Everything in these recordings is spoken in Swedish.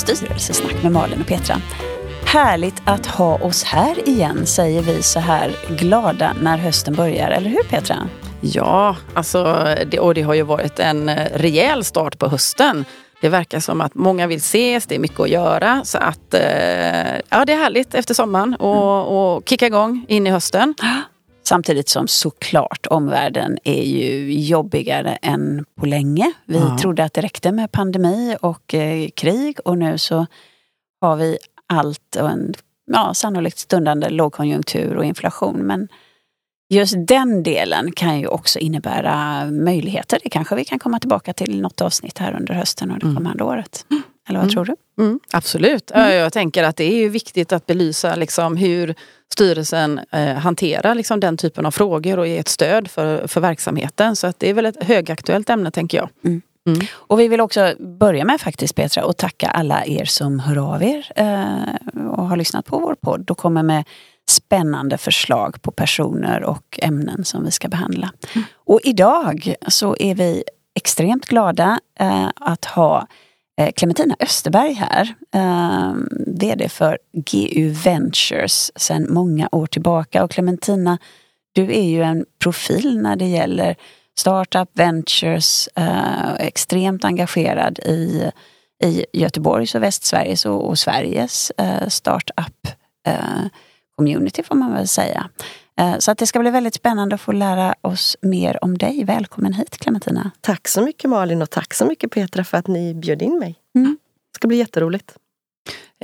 Styrelsesnack med Malin och Petra. Härligt att ha oss här igen, säger vi så här glada när hösten börjar. Eller hur Petra? Ja, alltså, det, och det har ju varit en eh, rejäl start på hösten. Det verkar som att många vill ses, det är mycket att göra. Så att eh, ja, det är härligt efter sommaren och, och kicka igång in i hösten. Samtidigt som såklart omvärlden är ju jobbigare än på länge. Vi ja. trodde att det räckte med pandemi och eh, krig och nu så har vi allt och en ja, sannolikt stundande lågkonjunktur och inflation. Men just den delen kan ju också innebära möjligheter. Det kanske vi kan komma tillbaka till något avsnitt här under hösten och det mm. kommande mm. året. Eller vad mm. tror du? Mm. Absolut. Mm. Jag tänker att det är ju viktigt att belysa liksom hur styrelsen eh, hanterar liksom den typen av frågor och ge ett stöd för, för verksamheten. Så att det är väl ett högaktuellt ämne tänker jag. Mm. Mm. Och vi vill också börja med faktiskt Petra och tacka alla er som hör av er eh, och har lyssnat på vår podd och kommer med spännande förslag på personer och ämnen som vi ska behandla. Mm. Och idag så är vi extremt glada eh, att ha Eh, Clementina Österberg här. Eh, VD för GU Ventures sedan många år tillbaka. Och Clementina, du är ju en profil när det gäller startup, ventures, eh, extremt engagerad i, i Göteborgs och Västsveriges och, och Sveriges eh, startup eh, community får man väl säga. Eh, så att det ska bli väldigt spännande att få lära oss mer om dig. Välkommen hit Clementina. Tack så mycket Malin och tack så mycket Petra för att ni bjöd in mig. Mm. Det ska bli jätteroligt.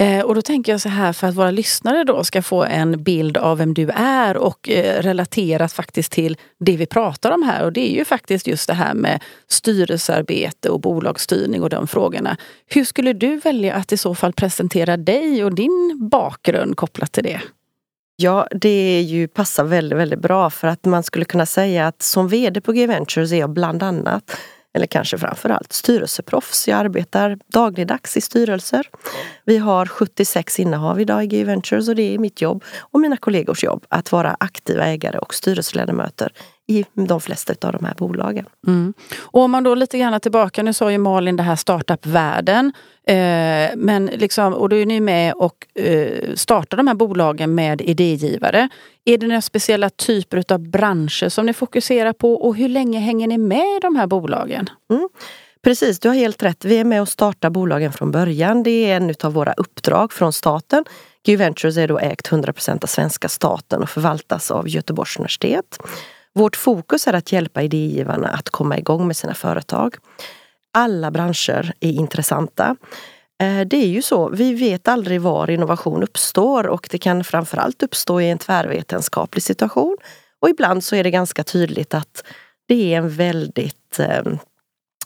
Eh, och då tänker jag så här för att våra lyssnare då ska få en bild av vem du är och eh, relaterat faktiskt till det vi pratar om här. Och det är ju faktiskt just det här med styrelsearbete och bolagsstyrning och de frågorna. Hur skulle du välja att i så fall presentera dig och din bakgrund kopplat till det? Ja, det är ju, passar väldigt, väldigt bra för att man skulle kunna säga att som VD på G-Ventures är jag bland annat eller kanske framförallt styrelseproffs. Jag arbetar dagligdags i styrelser. Vi har 76 innehav idag i G Ventures och det är mitt jobb och mina kollegors jobb att vara aktiva ägare och styrelseledamöter i de flesta av de här bolagen. Mm. Och om man då lite grann tillbaka, nu sa ju Malin det här startup-världen. Eh, men liksom, och då är ni med och eh, startar de här bolagen med idégivare. Är det några speciella typer av branscher som ni fokuserar på och hur länge hänger ni med i de här bolagen? Mm. Precis, du har helt rätt. Vi är med och startar bolagen från början. Det är en av våra uppdrag från staten. Q Ventures är då ägt 100% av svenska staten och förvaltas av Göteborgs universitet. Vårt fokus är att hjälpa idégivarna att komma igång med sina företag. Alla branscher är intressanta. Eh, det är ju så, vi vet aldrig var innovation uppstår och det kan framförallt uppstå i en tvärvetenskaplig situation. Och ibland så är det ganska tydligt att det är en väldigt eh,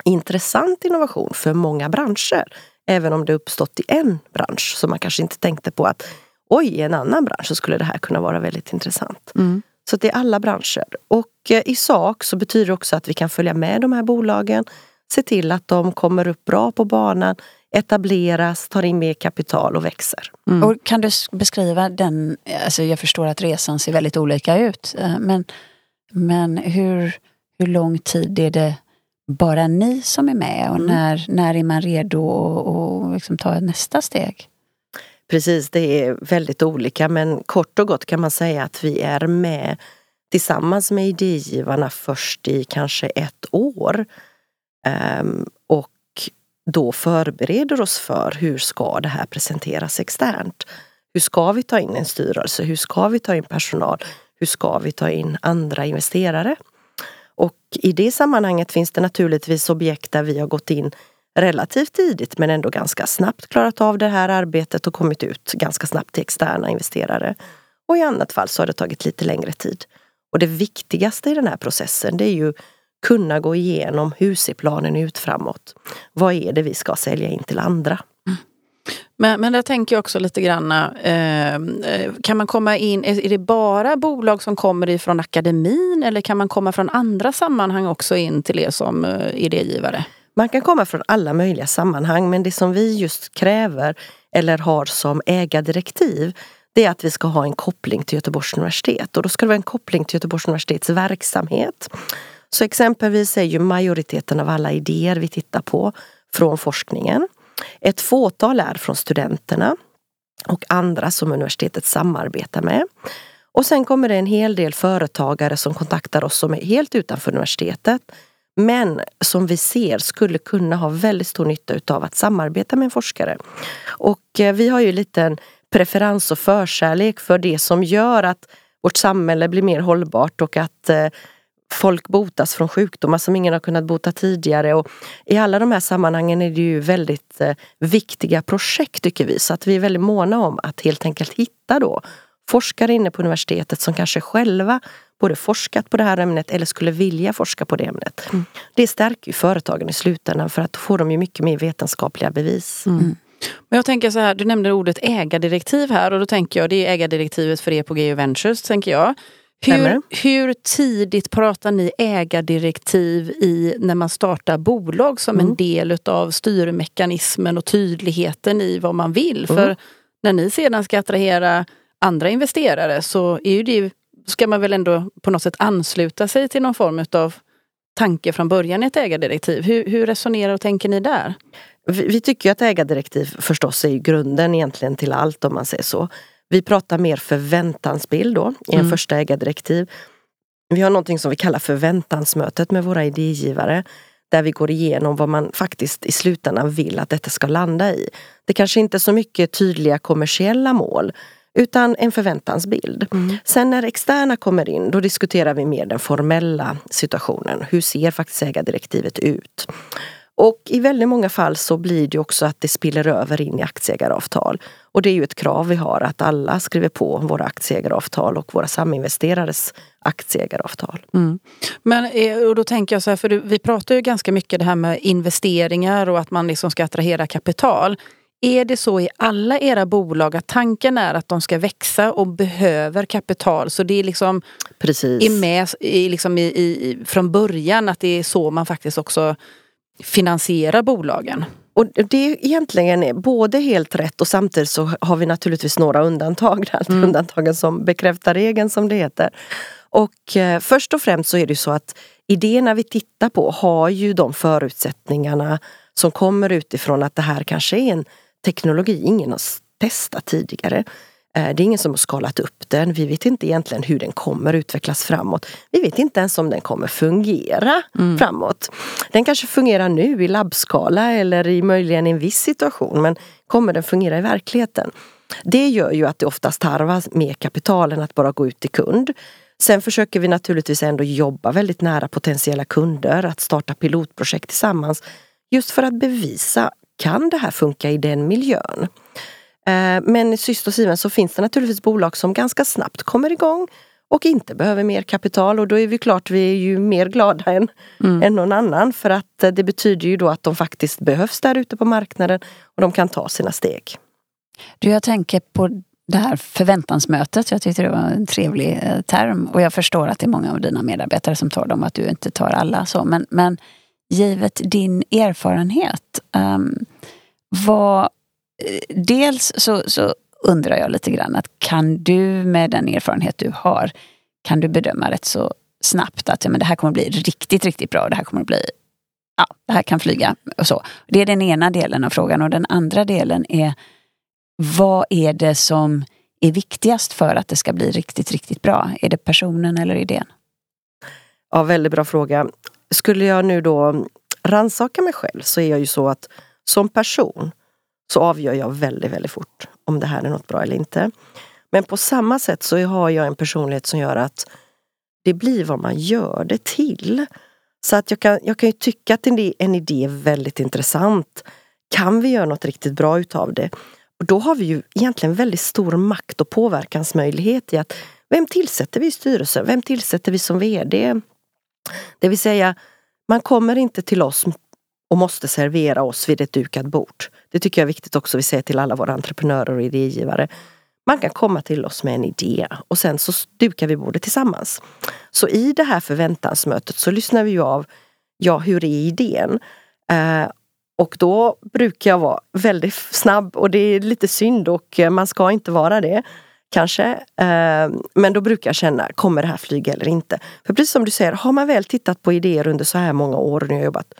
intressant innovation för många branscher. Även om det uppstått i en bransch som man kanske inte tänkte på att oj, i en annan bransch så skulle det här kunna vara väldigt intressant. Mm. Så det är alla branscher. Och eh, i sak så betyder det också att vi kan följa med de här bolagen, se till att de kommer upp bra på banan, etableras, tar in mer kapital och växer. Mm. Och kan du beskriva den, alltså jag förstår att resan ser väldigt olika ut, eh, men, men hur, hur lång tid är det bara ni som är med och mm. när, när är man redo att liksom ta nästa steg? Precis, det är väldigt olika men kort och gott kan man säga att vi är med tillsammans med idégivarna först i kanske ett år. Um, och då förbereder oss för hur ska det här presenteras externt? Hur ska vi ta in en styrelse? Hur ska vi ta in personal? Hur ska vi ta in andra investerare? Och i det sammanhanget finns det naturligtvis objekt där vi har gått in relativt tidigt men ändå ganska snabbt klarat av det här arbetet och kommit ut ganska snabbt till externa investerare. Och i annat fall så har det tagit lite längre tid. Och det viktigaste i den här processen det är ju kunna gå igenom hur ser planen ut framåt? Vad är det vi ska sälja in till andra? Men, men jag tänker också lite grann, ehm, eh, kan man komma in, är, är det bara bolag som kommer ifrån akademin eller kan man komma från andra sammanhang också in till er som eh, idégivare? Man kan komma från alla möjliga sammanhang men det som vi just kräver eller har som ägardirektiv det är att vi ska ha en koppling till Göteborgs universitet och då ska det vara en koppling till Göteborgs universitets verksamhet. Så exempelvis är ju majoriteten av alla idéer vi tittar på från forskningen. Ett fåtal är från studenterna och andra som universitetet samarbetar med. Och sen kommer det en hel del företagare som kontaktar oss som är helt utanför universitetet men som vi ser skulle kunna ha väldigt stor nytta utav att samarbeta med en forskare. Och eh, vi har ju lite en preferens och förkärlek för det som gör att vårt samhälle blir mer hållbart och att eh, folk botas från sjukdomar som ingen har kunnat bota tidigare. Och I alla de här sammanhangen är det ju väldigt eh, viktiga projekt tycker vi. Så att vi är väldigt måna om att helt enkelt hitta då forskare inne på universitetet som kanske själva både forskat på det här ämnet eller skulle vilja forska på det ämnet. Mm. Det stärker ju företagen i slutändan för att då får de ju mycket mer vetenskapliga bevis. Mm. mm. Men jag tänker så här, du nämnde ordet ägardirektiv här och då tänker jag det är ägardirektivet för er på GU Ventures tänker jag. Hur, hur, tidigt pratar ni ägardirektiv i när man startar bolag som mm. en del utav styrmekanismen och tydligheten i vad man vill? Mm. För när ni sedan ska attrahera andra investerare så är ju det, ska man väl ändå på något sätt ansluta sig till någon form utav tanke från början i ett ägardirektiv. Hur, hur resonerar och tänker ni där? Vi, vi tycker att ägardirektiv förstås är grunden egentligen till allt om man säger så. Vi pratar mer förväntansbild då i en mm. första ägardirektiv. Vi har någonting som vi kallar förväntansmötet med våra idégivare. Där vi går igenom vad man faktiskt i slutändan vill att detta ska landa i. Det kanske inte är så mycket tydliga kommersiella mål utan en förväntansbild. Mm. Sen när externa kommer in, då diskuterar vi mer den formella situationen. Hur ser faktiskt ägardirektivet ut? Och i väldigt många fall så blir det också att det spiller över in i aktieägaravtal. Och det är ju ett krav vi har att alla skriver på våra aktieägaravtal och våra saminvesterares aktieägaravtal. Mm. Men eh, och då tänker jag så här, för vi pratar ju ganska mycket det här med investeringar och att man liksom ska attrahera kapital. Är det så i alla era bolag att tanken är att de ska växa och behöver kapital? Så det är liksom Precis. är med i, liksom i, i, från början att det är så man faktiskt också finansierar bolagen? Och det är egentligen både helt rätt och samtidigt så har vi naturligtvis några undantag. Mm. Undantagen som bekräftar regeln som det heter. Och eh, först och främst så är det så att idéerna vi tittar på har ju de förutsättningarna som kommer utifrån att det här kanske är en teknologi ingen har testat tidigare. Eh, det är ingen som har skalat upp den. Vi vet inte egentligen hur den kommer utvecklas framåt. Vi vet inte ens om den kommer fungera mm. framåt. Den kanske fungerar nu i labbskala eller i möjligen i en viss situation men kommer den fungera i verkligheten? Det gör ju att det oftast tarvas mer kapital än att bara gå ut till kund. Sen försöker vi naturligtvis ändå jobba väldigt nära potentiella kunder, att starta pilotprojekt tillsammans. Just för att bevisa, kan det här funka i den miljön? Eh, men i syst och Siemens så finns det naturligtvis bolag som ganska snabbt kommer igång och inte behöver mer kapital och då är vi klart, vi är ju mer glada än, mm. än någon annan för att eh, det betyder ju då att de faktiskt behövs där ute på marknaden och de kan ta sina steg. Du, jag tänker på det här förväntansmötet. Jag tyckte det var en trevlig eh, term och jag förstår att det är många av dina medarbetare som tar dem, att du inte tar alla så. Men, men givet din erfarenhet, um, vad eh, dels så, så undrar jag lite grann att kan du med den erfarenhet du har, kan du bedöma rätt så snabbt att ja, men det här kommer bli riktigt, riktigt bra. Det här kommer bli, ja, det här kan flyga och så. Det är den ena delen av frågan och den andra delen är vad är det som är viktigast för att det ska bli riktigt, riktigt bra? Är det personen eller idén? Ja, väldigt bra fråga. Skulle jag nu då ransaka mig själv så är jag ju så att som person så avgör jag väldigt, väldigt fort om det här är något bra eller inte. Men på samma sätt så har jag en personlighet som gör att det blir vad man gör det till. Så att jag kan, jag kan ju tycka att en idé är väldigt intressant. Kan vi göra något riktigt bra utav det? Och då har vi ju egentligen väldigt stor makt och påverkansmöjlighet i att vem tillsätter vi i styrelsen? Vem tillsätter vi som VD? Det vill säga, man kommer inte till oss och måste servera oss vid ett dukat bord. Det tycker jag är viktigt också vi säger till alla våra entreprenörer och idégivare. Man kan komma till oss med en idé och sen så dukar vi bordet tillsammans. Så i det här förväntansmötet så lyssnar vi ju av, ja hur är idén? Eh, och då brukar jag vara väldigt snabb och det är lite synd och eh, man ska inte vara det. Kanske. Ehm, men då brukar jag känna, kommer det här flyga eller inte? För precis som du säger, har man väl tittat på idéer under så här många år och nu har jag jobbat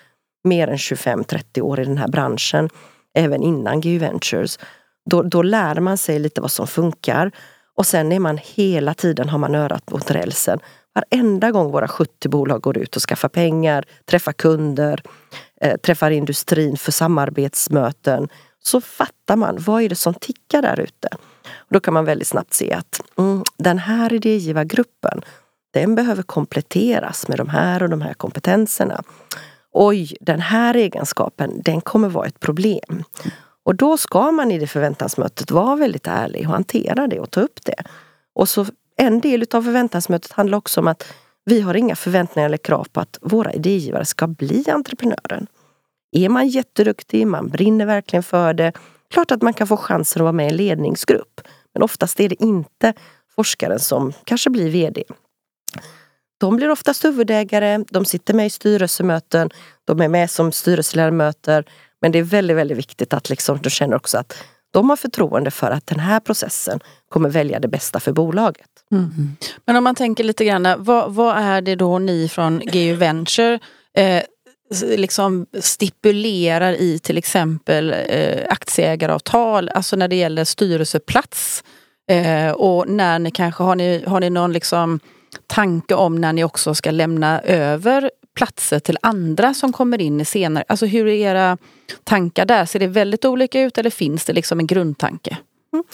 mer än 25-30 år i den här branschen, även innan GU Ventures, då, då lär man sig lite vad som funkar. Och sen är man hela tiden, har man örat mot rälsen. Varenda gång våra 70 bolag går ut och skaffar pengar, träffar kunder, eh, träffar industrin för samarbetsmöten, så fattar man vad är det som tickar där ute. Då kan man väldigt snabbt se att mm, den här idégivargruppen, den behöver kompletteras med de här och de här kompetenserna. Oj, den här egenskapen, den kommer vara ett problem. Och då ska man i det förväntansmötet vara väldigt ärlig och hantera det och ta upp det. Och så en del av förväntansmötet handlar också om att vi har inga förväntningar eller krav på att våra idégivare ska bli entreprenören. Är man jätteduktig, man brinner verkligen för det, klart att man kan få chansen att vara med i en ledningsgrupp. Men oftast är det inte forskaren som kanske blir VD. De blir oftast huvudägare, de sitter med i styrelsemöten, de är med som styrelseledamöter. Men det är väldigt, väldigt viktigt att liksom, de känner också att de har förtroende för att den här processen kommer välja det bästa för bolaget. Mm. Men om man tänker lite grann, vad, vad, är det då ni från GU Venture eh, liksom stipulerar i till exempel eh, aktieägaravtal, alltså när det gäller styrelseplats? Eh, och när ni kanske, har ni, har ni någon liksom tanke om när ni också ska lämna över platser till andra som kommer in senare? Alltså hur är era tankar där? Ser det väldigt olika ut eller finns det liksom en grundtanke? Mm.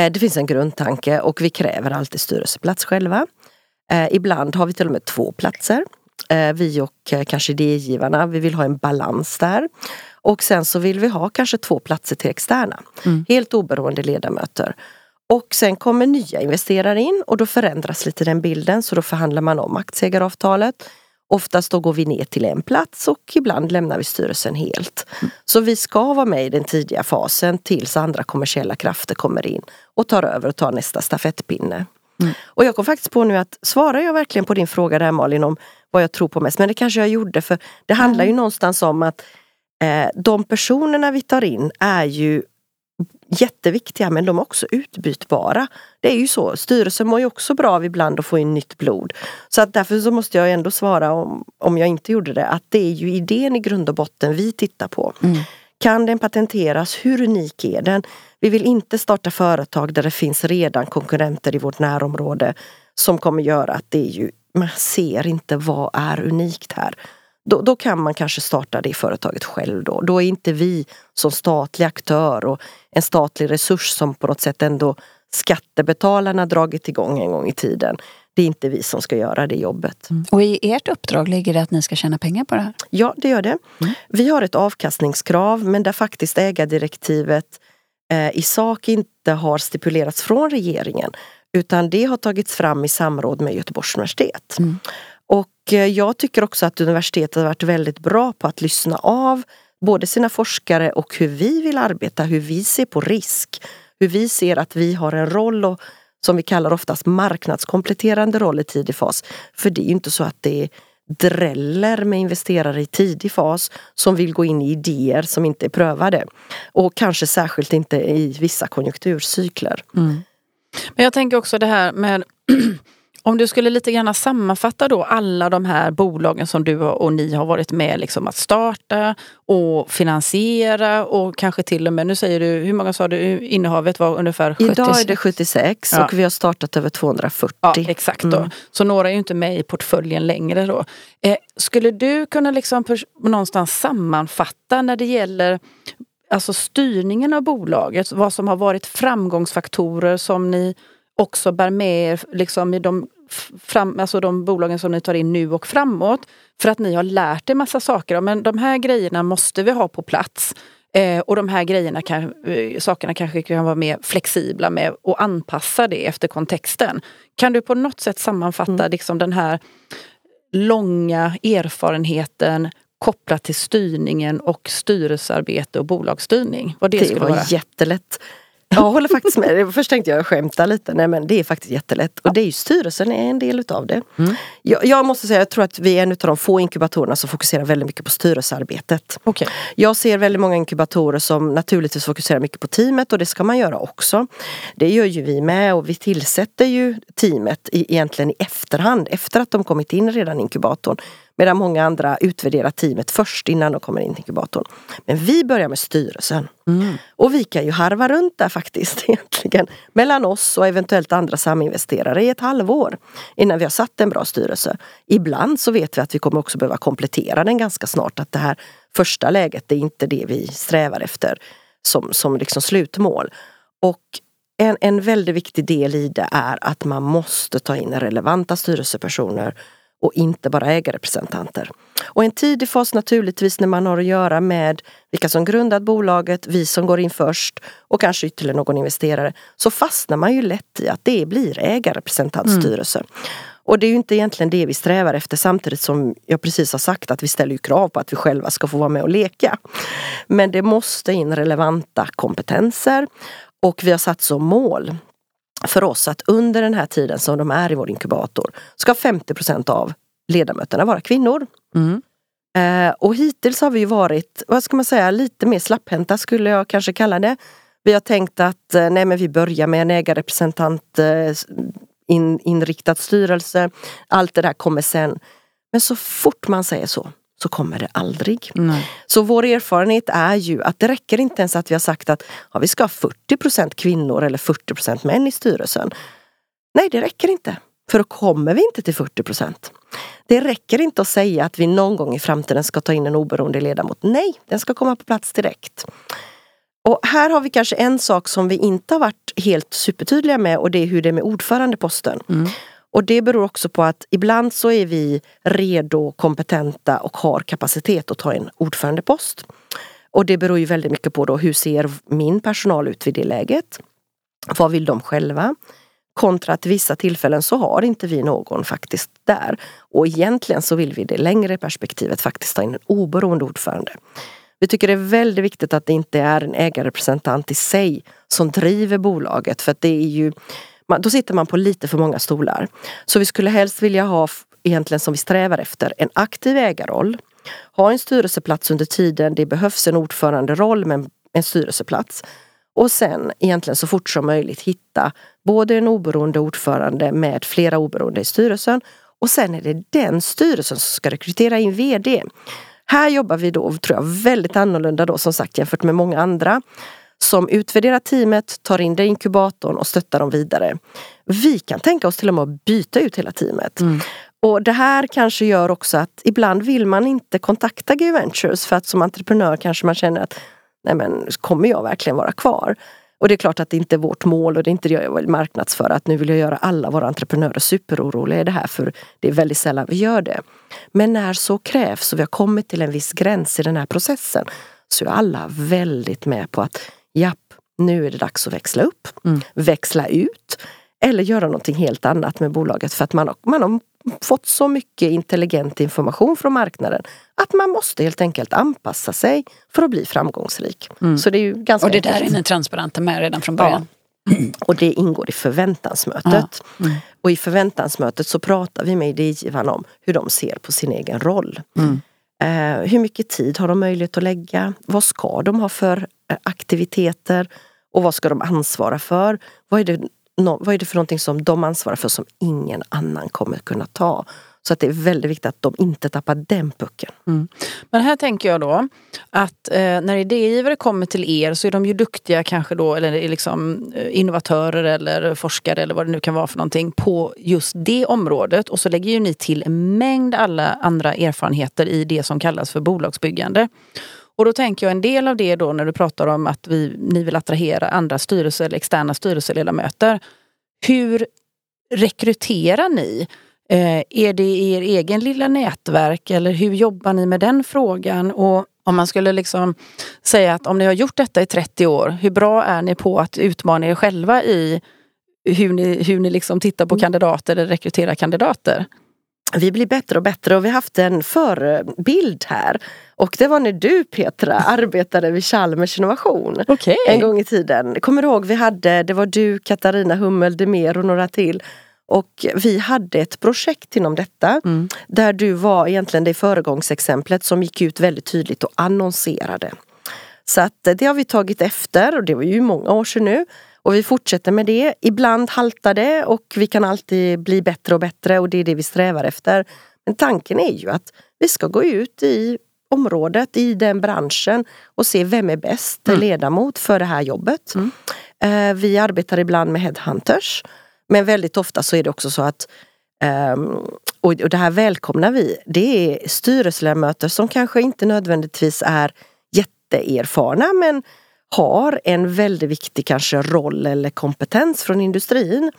Eh, det finns en grundtanke och vi kräver alltid styrelseplats själva. Eh, ibland har vi till och med två platser. Eh, vi och kanske idégivarna, vi vill ha en balans där. Och sen så vill vi ha kanske två platser till externa. Mm. Helt oberoende ledamöter. Och sen kommer nya investerare in och då förändras lite den bilden så då förhandlar man om aktieägaravtalet. Oftast då går vi ner till en plats och ibland lämnar vi styrelsen helt. Mm. Så vi ska vara med i den tidiga fasen tills andra kommersiella krafter kommer in och tar över och tar nästa stafettpinne. Mm. Och jag kom faktiskt på nu att svarar jag verkligen på din fråga där Malin om vad jag tror på mest? Men det kanske jag gjorde för det handlar ju mm. någonstans om att eh, de personerna vi tar in är ju jätteviktiga men de är också utbytbara. Det är ju så, styrelsen mår ju också bra av ibland att få in nytt blod. Så att därför så måste jag ändå svara, om, om jag inte gjorde det, att det är ju idén i grund och botten vi tittar på. Mm. Kan den patenteras? Hur unik är den? Vi vill inte starta företag där det finns redan konkurrenter i vårt närområde som kommer göra att det är ju, man ser inte vad är unikt här. Då, då, kan man kanske starta det företaget själv då. Då är inte vi som statlig aktör och en statlig resurs som på något sätt ändå skattebetalarna dragit igång en gång i tiden. Det är inte vi som ska göra det jobbet. Mm. Och i ert uppdrag ligger det att ni ska tjäna pengar på det här? Ja, det gör det. Mm. Vi har ett avkastningskrav men där faktiskt ägardirektivet eh, i sak inte har stipulerats från regeringen. Utan det har tagits fram i samråd med Göteborgs universitet. Mm. Och eh, jag tycker också att universitetet har varit väldigt bra på att lyssna av både sina forskare och hur vi vill arbeta, hur vi ser på risk. Hur vi ser att vi har en roll och som vi kallar oftast marknadskompletterande roll i tidig fas. För det är inte så att det dräller med investerare i tidig fas som vill gå in i idéer som inte är prövade. Och kanske särskilt inte i vissa konjunkturcykler. Mm. Men jag tänker också det här med Om du skulle lite grann sammanfatta då alla de här bolagen som du och ni har varit med liksom att starta och finansiera och kanske till och med, nu säger du, hur många sa du innehavet var ungefär? 76? Idag är det 76 ja. och vi har startat över 240. Ja, exakt. Då. Mm. Så några är ju inte med i portföljen längre då. Eh, skulle du kunna liksom någonstans sammanfatta när det gäller alltså styrningen av bolaget, vad som har varit framgångsfaktorer som ni också bär med er liksom i de, fram, alltså de bolagen som ni tar in nu och framåt. För att ni har lärt er massa saker. Men de här grejerna måste vi ha på plats. Eh, och de här grejerna kan, eh, sakerna kanske kan vara mer flexibla med och anpassa det efter kontexten. Kan du på något sätt sammanfatta mm. liksom den här långa erfarenheten kopplat till styrningen och styrelsearbete och bolagsstyrning? Vad det, det var vara. jättelätt. Jag håller faktiskt med. Först tänkte jag skämta lite. Nej men det är faktiskt jättelätt. Och det är ju styrelsen är en del utav det. Mm. Jag, jag, måste säga, jag tror att vi är en av de få inkubatorerna som fokuserar väldigt mycket på styrelsearbetet. Okay. Jag ser väldigt många inkubatorer som naturligtvis fokuserar mycket på teamet och det ska man göra också. Det gör ju vi med och vi tillsätter ju teamet i, egentligen i efterhand, efter att de kommit in redan i inkubatorn. Medan många andra utvärderar teamet först innan de kommer in i inkubatorn. Men vi börjar med styrelsen. Mm. Och vi kan ju harva runt där faktiskt egentligen. Mellan oss och eventuellt andra saminvesterare i ett halvår. Innan vi har satt en bra styrelse. Ibland så vet vi att vi kommer också behöva komplettera den ganska snart. Att det här första läget, det är inte det vi strävar efter som, som liksom slutmål. Och en, en väldigt viktig del i det är att man måste ta in relevanta styrelsepersoner och inte bara ägarrepresentanter. Och en tidig fas naturligtvis när man har att göra med vilka som grundat bolaget, vi som går in först och kanske ytterligare någon investerare. Så fastnar man ju lätt i att det blir ägarrepresentantstyrelse. Mm. Och det är ju inte egentligen det vi strävar efter samtidigt som jag precis har sagt att vi ställer krav på att vi själva ska få vara med och leka. Men det måste in relevanta kompetenser och vi har satt som mål för oss att under den här tiden som de är i vår inkubator ska 50% av ledamöterna vara kvinnor. Mm. Eh, och hittills har vi varit, vad ska man säga, lite mer slapphänta skulle jag kanske kalla det. Vi har tänkt att eh, nej men vi börjar med en ägarrepresentant eh, in, inriktad styrelse. Allt det där kommer sen. Men så fort man säger så så kommer det aldrig. Nej. Så vår erfarenhet är ju att det räcker inte ens att vi har sagt att ja, vi ska ha 40% kvinnor eller 40% män i styrelsen. Nej, det räcker inte. För då kommer vi inte till 40% Det räcker inte att säga att vi någon gång i framtiden ska ta in en oberoende ledamot. Nej, den ska komma på plats direkt. Och här har vi kanske en sak som vi inte har varit helt supertydliga med och det är hur det är med ordförandeposten. Mm. Och det beror också på att ibland så är vi redo, kompetenta och har kapacitet att ta en ordförandepost. Och det beror ju väldigt mycket på då hur ser min personal ut vid det läget? Vad vill de själva? Kontra att vissa tillfällen så har inte vi någon faktiskt där. Och egentligen så vill vi det längre perspektivet faktiskt ta in en oberoende ordförande. Vi tycker det är väldigt viktigt att det inte är en ägarrepresentant i sig som driver bolaget för att det är ju då sitter man på lite för många stolar. Så vi skulle helst vilja ha, egentligen som vi strävar efter, en aktiv ägarroll. Ha en styrelseplats under tiden det behövs en ordföranderoll med en styrelseplats. Och sen egentligen så fort som möjligt hitta både en oberoende ordförande med flera oberoende i styrelsen och sen är det den styrelsen som ska rekrytera in VD. Här jobbar vi då, tror jag, väldigt annorlunda då som sagt jämfört med många andra som utvärderar teamet, tar in det i inkubatorn och stöttar dem vidare. Vi kan tänka oss till och med att byta ut hela teamet. Mm. Och det här kanske gör också att ibland vill man inte kontakta GU Ventures för att som entreprenör kanske man känner att nej men kommer jag verkligen vara kvar? Och det är klart att det inte är vårt mål och det är inte det jag vill marknadsföra att nu vill jag göra alla våra entreprenörer superoroliga i det här för det är väldigt sällan vi gör det. Men när så krävs och vi har kommit till en viss gräns i den här processen så är alla väldigt med på att japp, nu är det dags att växla upp, Mm. växla ut eller göra någonting helt annat med bolaget för att man har, man har fått så mycket intelligent information från marknaden att man måste helt enkelt anpassa sig för att bli framgångsrik. Mm. Så det är ju ganska Och det där enkelt. är ni transparenta med redan från början? Och det ingår i förväntansmötet. Mm. Och i förväntansmötet så pratar vi med idégivarna om hur de ser på sin egen roll. Mm. Eh, hur mycket tid har de möjlighet att lägga? Vad ska de ha för eh, aktiviteter? Och vad ska de ansvara för? Vad är, det, no, vad är det för någonting som de ansvarar för som ingen annan kommer kunna ta? Så att det är väldigt viktigt att de inte tappar den pucken. Mm. Men här tänker jag då att eh, när idégivare kommer till er så är de ju duktiga kanske då, eller liksom eh, innovatörer eller forskare eller vad det nu kan vara för någonting på just det området. Och så lägger ju ni till en mängd alla andra erfarenheter i det som kallas för bolagsbyggande. Och då tänker jag en del av det då när du pratar om att vi, ni vill attrahera andra styrelser eller externa styrelseledamöter. Hur rekryterar ni? Eh, är det i er egen lilla nätverk eller hur jobbar ni med den frågan? Och om man skulle liksom säga att om ni har gjort detta i 30 år, hur bra är ni på att utmana er själva i hur ni, hur ni liksom tittar på kandidater eller rekryterar kandidater? Vi blir bättre och bättre och vi har haft en förebild här. Och det var när du Petra arbetade vid Chalmers innovation. Okej. En gång i tiden. Kommer du ihåg vi hade, det var du, Katarina Hummel, Demer och några till. Och vi hade ett projekt inom detta. Mm. Där du var egentligen det föregångsexemplet som gick ut väldigt tydligt och annonserade. Så att eh, det har vi tagit efter och det var ju många år sedan nu. Och vi fortsätter med det. Ibland haltar det och vi kan alltid bli bättre och bättre och det är det vi strävar efter. Men tanken är ju att vi ska gå ut i området, i den branschen och se vem är bäst mm. ledamot för det här jobbet. Mm. Eh, vi arbetar ibland med headhunters. Men väldigt ofta så är det också så att ehm, och, det här välkomnar vi. Det är styrelseledamöter som kanske inte nödvändigtvis är jätteerfarna men har en väldigt viktig kanske roll eller kompetens från industrin.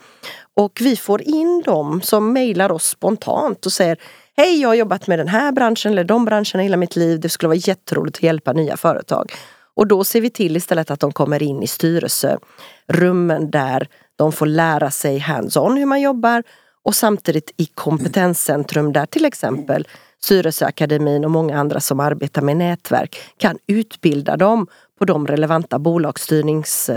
Och vi får in dem som mejlar oss spontant och säger Hej, jag har jobbat med den här branschen eller de branscherna hela mitt liv. Det skulle vara jätteroligt att hjälpa nya företag. Och då ser vi till istället att de kommer in i styrelserummen där de får lära sig hands-on hur man jobbar och samtidigt i kompetenscentrum där till exempel Styrelseakademin och många andra som arbetar med nätverk kan utbilda dem på de relevanta bolagsstyrnings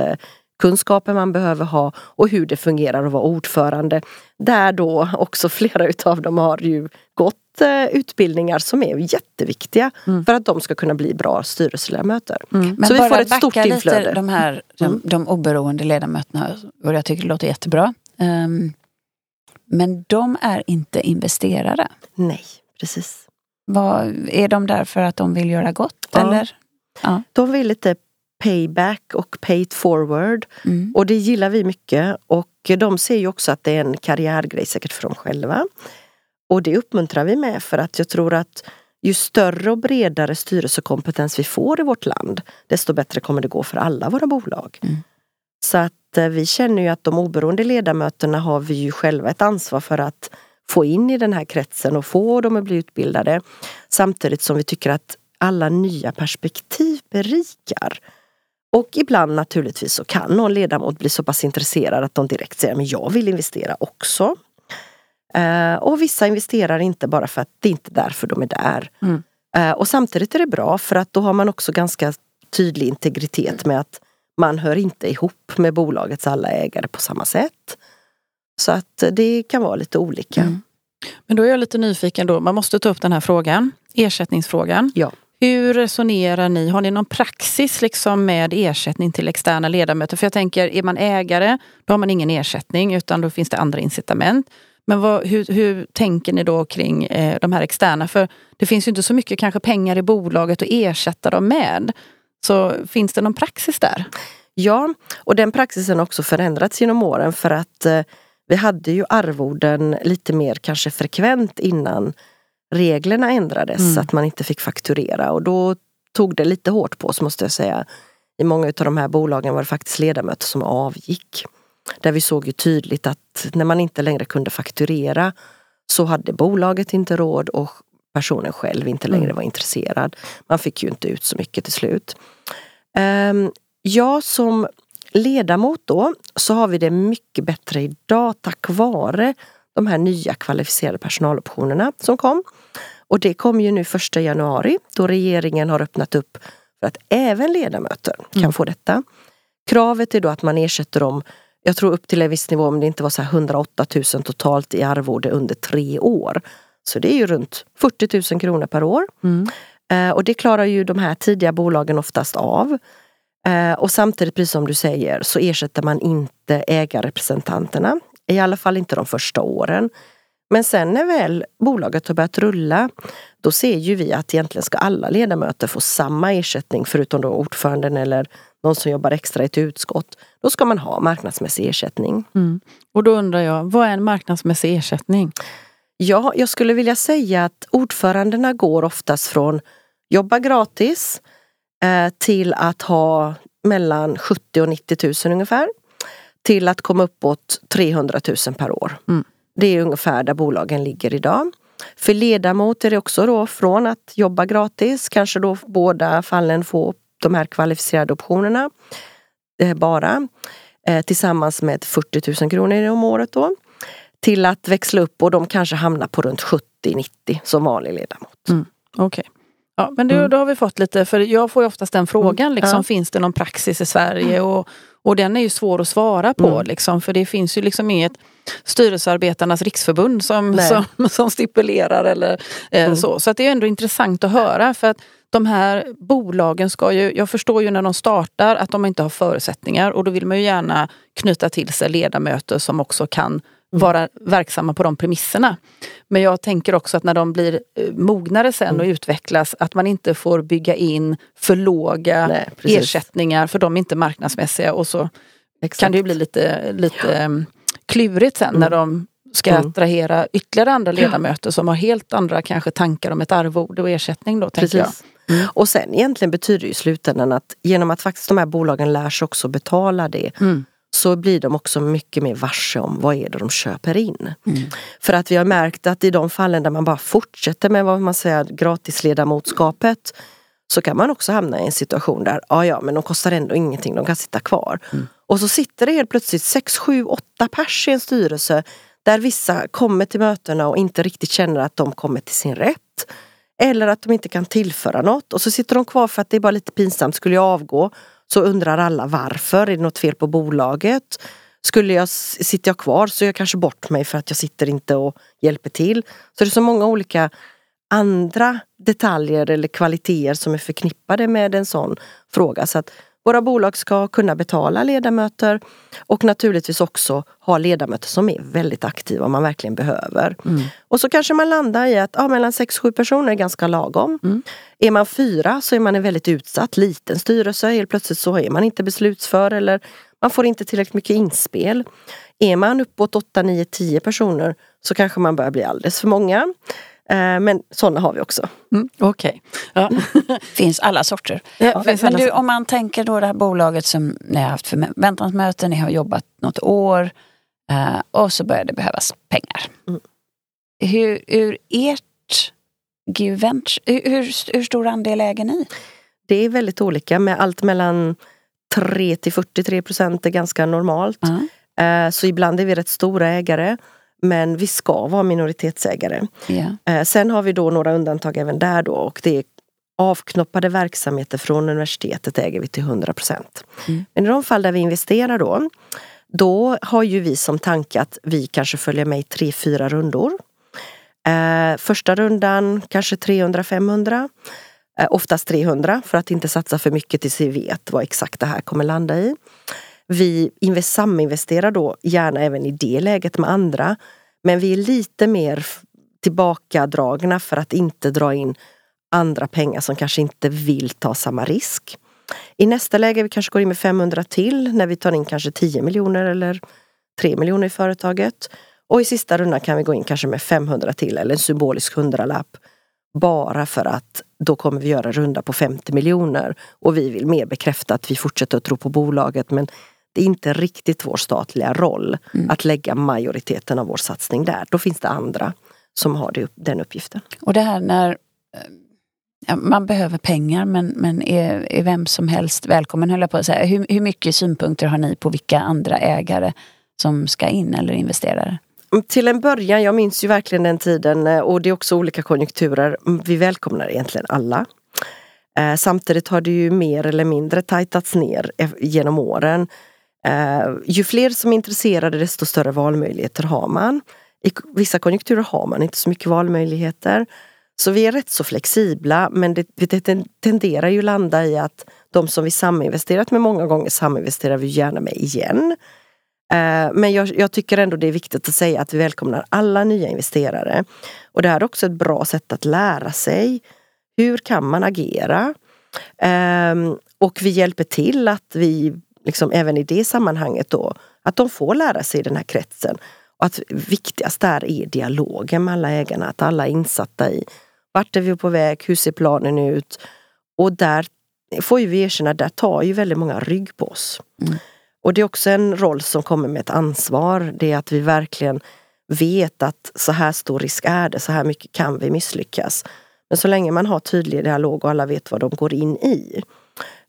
bolagsstyrningskunskaper man behöver ha och hur det fungerar att vara ordförande. Där då också flera utav dem har ju gått eh, utbildningar som är jätteviktiga mm. för att de ska kunna bli bra styrelseledamöter. Mm. Så vi får ett stort inflöde. De här de, mm. de oberoende ledamöterna, och jag tycker det låter jättebra. Um, men de är inte investerare. Nej, precis. Vad, är de där för att de vill göra gott? Ja. Eller? Ja. De vill lite payback och pay it forward. Mm. Och det gillar vi mycket. Och de ser ju också att det är en karriärgrej säkert för dem själva. Och det uppmuntrar vi med för att jag tror att ju större och bredare styrelsekompetens vi får i vårt land, desto bättre kommer det gå för alla våra bolag. Mm. Så att eh, vi känner ju att de oberoende ledamöterna har vi ju själva ett ansvar för att få in i den här kretsen och få dem att bli utbildade. Samtidigt som vi tycker att alla nya perspektiv berikar. Och ibland naturligtvis så kan någon ledamot bli så pass intresserad att de direkt säger men jag vill investera också. Uh, och vissa investerar inte bara för att det inte är därför de är där. Mm. Uh, och samtidigt är det bra för att då har man också ganska tydlig integritet med att man hör inte ihop med bolagets alla ägare på samma sätt. Så att det kan vara lite olika. Mm. Men då är jag lite nyfiken då, man måste ta upp den här frågan, ersättningsfrågan. Ja. Hur resonerar ni? Har ni någon praxis liksom med ersättning till externa ledamöter? För jag tänker, är man ägare, då har man ingen ersättning utan då finns det andra incitament. Men vad, hur, hur, tänker ni då kring eh, de här externa? För det finns ju inte så mycket kanske pengar i bolaget att ersätta dem med. Så finns det någon praxis där? Ja, och den praxisen har också förändrats genom åren för att eh, vi hade ju arvoden lite mer kanske frekvent innan reglerna ändrades mm. så att man inte fick fakturera och då tog det lite hårt på oss måste jag säga. I många av de här bolagen var det faktiskt ledamöter som avgick. Där vi såg ju tydligt att när man inte längre kunde fakturera så hade bolaget inte råd och personen själv inte längre mm. var intresserad. Man fick ju inte ut så mycket till slut. Um, jag som ledamot då så har vi det mycket bättre idag tack vare de här nya kvalificerade personaloptionerna som kom. Och det kom ju nu första januari då regeringen har öppnat upp för att även ledamöter kan mm. få detta. Kravet är då att man ersätter dem, jag tror upp till en viss nivå, om det inte var så 108 000 totalt i arvode under tre år. Så det är ju runt 40 000 kronor per år. Mm. Eh, och det klarar ju de här tidiga bolagen oftast av. Eh, och samtidigt, precis som du säger, så ersätter man inte ägarrepresentanterna. I alla fall inte de första åren. Men sen när väl bolaget har börjat rulla, då ser ju vi att egentligen ska alla ledamöter få samma ersättning förutom då ordföranden eller någon som jobbar extra i ett utskott. Då ska man ha marknadsmässig ersättning. Mm. Och då undrar jag, vad är en marknadsmässig ersättning? Ja, jag skulle vilja säga att ordförandena går oftast från jobba gratis eh, till att ha mellan 70 och 90 000 ungefär. Till att komma uppåt 300 000 per år. Mm. Det är ungefär där bolagen ligger idag. För ledamot är det också då från att jobba gratis, kanske då båda fallen få de här kvalificerade optionerna eh, bara. Eh, tillsammans med 40 000 kronor om året då till att växla upp och de kanske hamnar på runt 70-90 som vanlig ledamot. Mm, Okej. Okay. Ja, men det, mm. då har vi fått lite, för jag får ju oftast den frågan, mm. liksom, ja. finns det någon praxis i Sverige? Och, och den är ju svår att svara på, mm. liksom, för det finns ju liksom inget Styrelsearbetarnas riksförbund som, som, som, stipulerar eller eh, mm. så. Så att det är ändå intressant att höra för att de här bolagen ska ju, jag förstår ju när de startar att de inte har förutsättningar och då vill man ju gärna knyta till sig ledamöter som också kan vara verksamma på de premisserna. Men jag tänker också att när de blir eh, mognare sen och utvecklas att man inte får bygga in för låga Nej, ersättningar för de är inte marknadsmässiga och så Exakt. kan det bli lite, lite ja. Ehm, klurigt sen mm. när de ska mm. attrahera ytterligare andra ledamöter som har helt andra kanske tankar om ett arvode och ersättning. Då, tänker jag. Mm. Och sen egentligen betyder det i slutändan att genom att faktiskt de här bolagen lär sig också betala det mm. Så blir de också mycket mer varse om vad är det de köper in. Mm. För att vi har märkt att i de fallen där man bara fortsätter med vad man säger gratisledamotskapet så kan man också hamna i en situation där, ja ja men de kostar ändå ingenting, de kan sitta kvar. Mm. Och så sitter det helt plötsligt 6, 7, 8 pers i en styrelse där vissa kommer till mötena och inte riktigt känner att de kommer till sin rätt. Eller att de inte kan tillföra något och så sitter de kvar för att det är bara lite pinsamt. Skulle jag avgå så undrar alla varför. Är det något fel på bolaget? Skulle jag, sitter jag kvar så är jag kanske bort mig för att jag sitter inte och hjälper till. Så det är så många olika andra detaljer eller kvaliteter som är förknippade med en sån fråga. Så att våra bolag ska kunna betala ledamöter och naturligtvis också ha ledamöter som är väldigt aktiva om man verkligen behöver. Mm. Och så kanske man landar i att ja, mellan 6-7 personer är ganska lagom. Mm. Är man fyra så är man en väldigt utsatt liten styrelse. Helt plötsligt så är man inte beslutsför eller man får inte tillräckligt mycket inspel. Är man uppåt 8, 9, 10 personer så kanske man börjar bli alldeles för många. Eh, men sådana har vi också. Mm, Okej. Okay. Ja. finns alla sorter. Ja, finns alla du, om man tänker då det här bolaget som ni har haft förväntansmöten, ni har jobbat något år eh, och så börjar det behövas pengar. Mm. Hur, ur ert Giventure, hur, hur stor andel äger ni? Det är väldigt olika med allt mellan 3 till 43 procent är ganska normalt. Mm. Så ibland är vi rätt stora ägare. Men vi ska vara minoritetsägare. Yeah. Sen har vi då några undantag även där då och det är avknoppade verksamheter från universitetet äger vi till 100 procent. Mm. Men i de fall där vi investerar då, då har ju vi som tanke att vi kanske följer med i tre, fyra rundor. Eh, första rundan kanske 300-500. Eh, oftast 300 för att inte satsa för mycket tills vi vet vad exakt det här kommer landa i. Vi saminvesterar då gärna även i det läget med andra. Men vi är lite mer tillbakadragna för att inte dra in andra pengar som kanske inte vill ta samma risk. I nästa läge vi kanske går in med 500 till när vi tar in kanske 10 miljoner eller 3 miljoner i företaget. Och i sista rundan kan vi gå in kanske med 500 till eller en symbolisk hundralapp. Bara för att då kommer vi göra en runda på 50 miljoner och vi vill mer bekräfta att vi fortsätter att tro på bolaget men det är inte riktigt vår statliga roll mm. att lägga majoriteten av vår satsning där. Då finns det andra som har det, den uppgiften. Och det här när ja, man behöver pengar men, men är, är vem som helst välkommen höll jag på att säga. Hur, hur mycket synpunkter har ni på vilka andra ägare som ska in eller investerare? Mm, till en början, jag minns ju verkligen den tiden eh, och det är också olika konjunkturer. Mm, vi välkomnar egentligen alla. Eh, samtidigt har det ju mer eller mindre tajtats ner genom åren. Eh, ju fler som är intresserade desto större valmöjligheter har man. I vissa konjunkturer har man inte så mycket valmöjligheter. Så vi är rätt så flexibla men det, det tenderar ju landa i att de som vi saminvesterat med många gånger saminvesterar vi gärna med igen. Eh, men jag, jag, tycker ändå det är viktigt att säga att vi välkomnar alla nya investerare. Och det här är också ett bra sätt att lära sig. Hur kan man agera? Ehm, och vi hjälper till att vi, liksom, även i det sammanhanget då, att de får lära sig i den här kretsen. Och att viktigast där är dialogen med alla ägarna, att alla är insatta i vart är vi på väg, hur ser planen ut? Och där får ju vi erkänna, där tar ju väldigt många rygg på oss. Mm. Och det är också en roll som kommer med ett ansvar. Det är att vi verkligen vet att så här stor risk är det, så här mycket kan vi misslyckas. Men så länge man har tydlig dialog och alla vet vad de går in i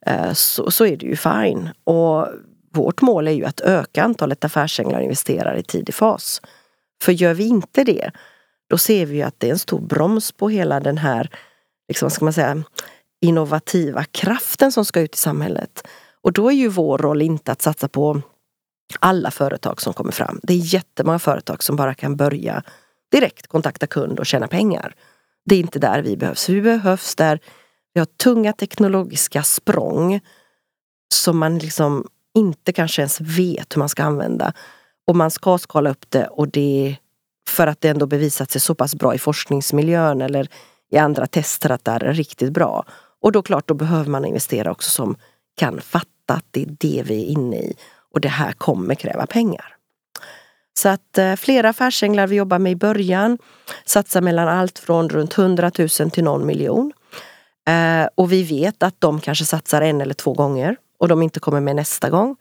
Eh, så, så är det ju fine. Och vårt mål är ju att öka antalet affärsänglar och investerare i tidig fas. För gör vi inte det, då ser vi att det är en stor broms på hela den här, liksom, ska man säga, innovativa kraften som ska ut i samhället. Och då är ju vår roll inte att satsa på alla företag som kommer fram. Det är jättemånga företag som bara kan börja direkt kontakta kund och tjäna pengar. Det är inte där vi behövs. Vi behövs där vi har tunga teknologiska språng som man liksom inte kanske ens vet hur man ska använda. och man ska skala upp det och det för att det ändå bevisat sig så pass bra i forskningsmiljön eller i andra tester att det är riktigt bra. Och då klart, då behöver man investera också som kan fatta att det är det vi är inne i och det här kommer kräva pengar. Så att eh, flera affärsänglar vi jobbar med i början satsar mellan allt från runt 100 000 till någon miljon. Eh, och vi vet att de kanske satsar en eller två gånger och de inte kommer med nästa gång.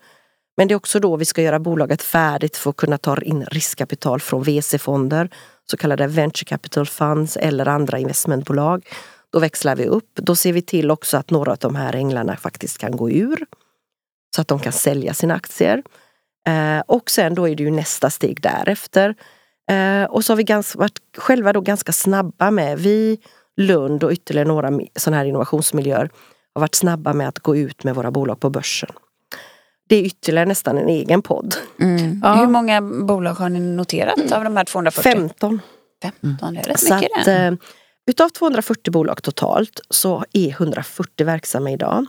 Men det är också då vi ska göra bolaget färdigt för att kunna ta in riskkapital från VC-fonder, så kallade venture capital funds eller andra investmentbolag. Då växlar vi upp. Då ser vi till också att några av de här änglarna faktiskt kan gå ur. Så att de kan sälja sina aktier. Eh, och sen då är det ju nästa steg därefter. Eh, och så har vi ganska, varit själva då ganska snabba med, vi, Lund och ytterligare några sådana här innovationsmiljöer har varit snabba med att gå ut med våra bolag på börsen. Det är ytterligare nästan en egen podd. Mm. Ja. Hur många bolag har ni noterat av de här 240? 15. 15, det är rätt så mycket att, det. Eh, utav 240 bolag totalt så är 140 verksamma idag.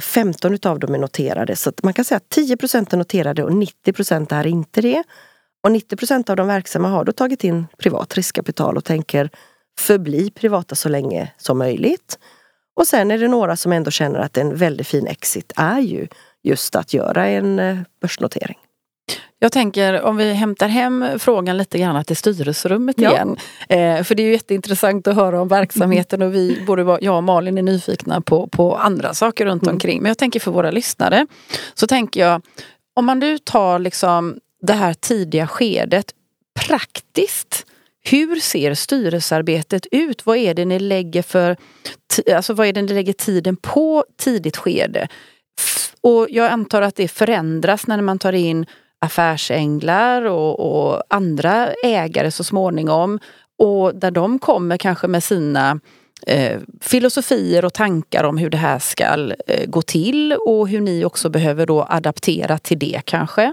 15 eh, utav dem är noterade så man kan säga att 10 är noterade och 90% är inte det. Och 90% av de verksamma har då tagit in privat riskkapital och tänker förbli privata så länge som möjligt. Och sen är det några som ändå känner att en väldigt fin exit är ju just att göra en eh, börsnotering. Jag tänker om vi hämtar hem frågan lite grann till styrelserummet ja. igen. Eh, för det är ju jätteintressant att höra om verksamheten och vi, både jag och Malin är nyfikna på, på andra saker runt mm. omkring. Men jag tänker för våra lyssnare så tänker jag om man nu tar liksom det här tidiga skedet praktiskt hur ser styrelsearbetet ut? Vad är det ni lägger för alltså vad är det ni lägger tiden på tidigt skede? Och jag antar att det förändras när man tar in affärsänglar och, och andra ägare så småningom. Och där de kommer kanske med sina eh, filosofier och tankar om hur det här ska eh, gå till och hur ni också behöver då adaptera till det kanske.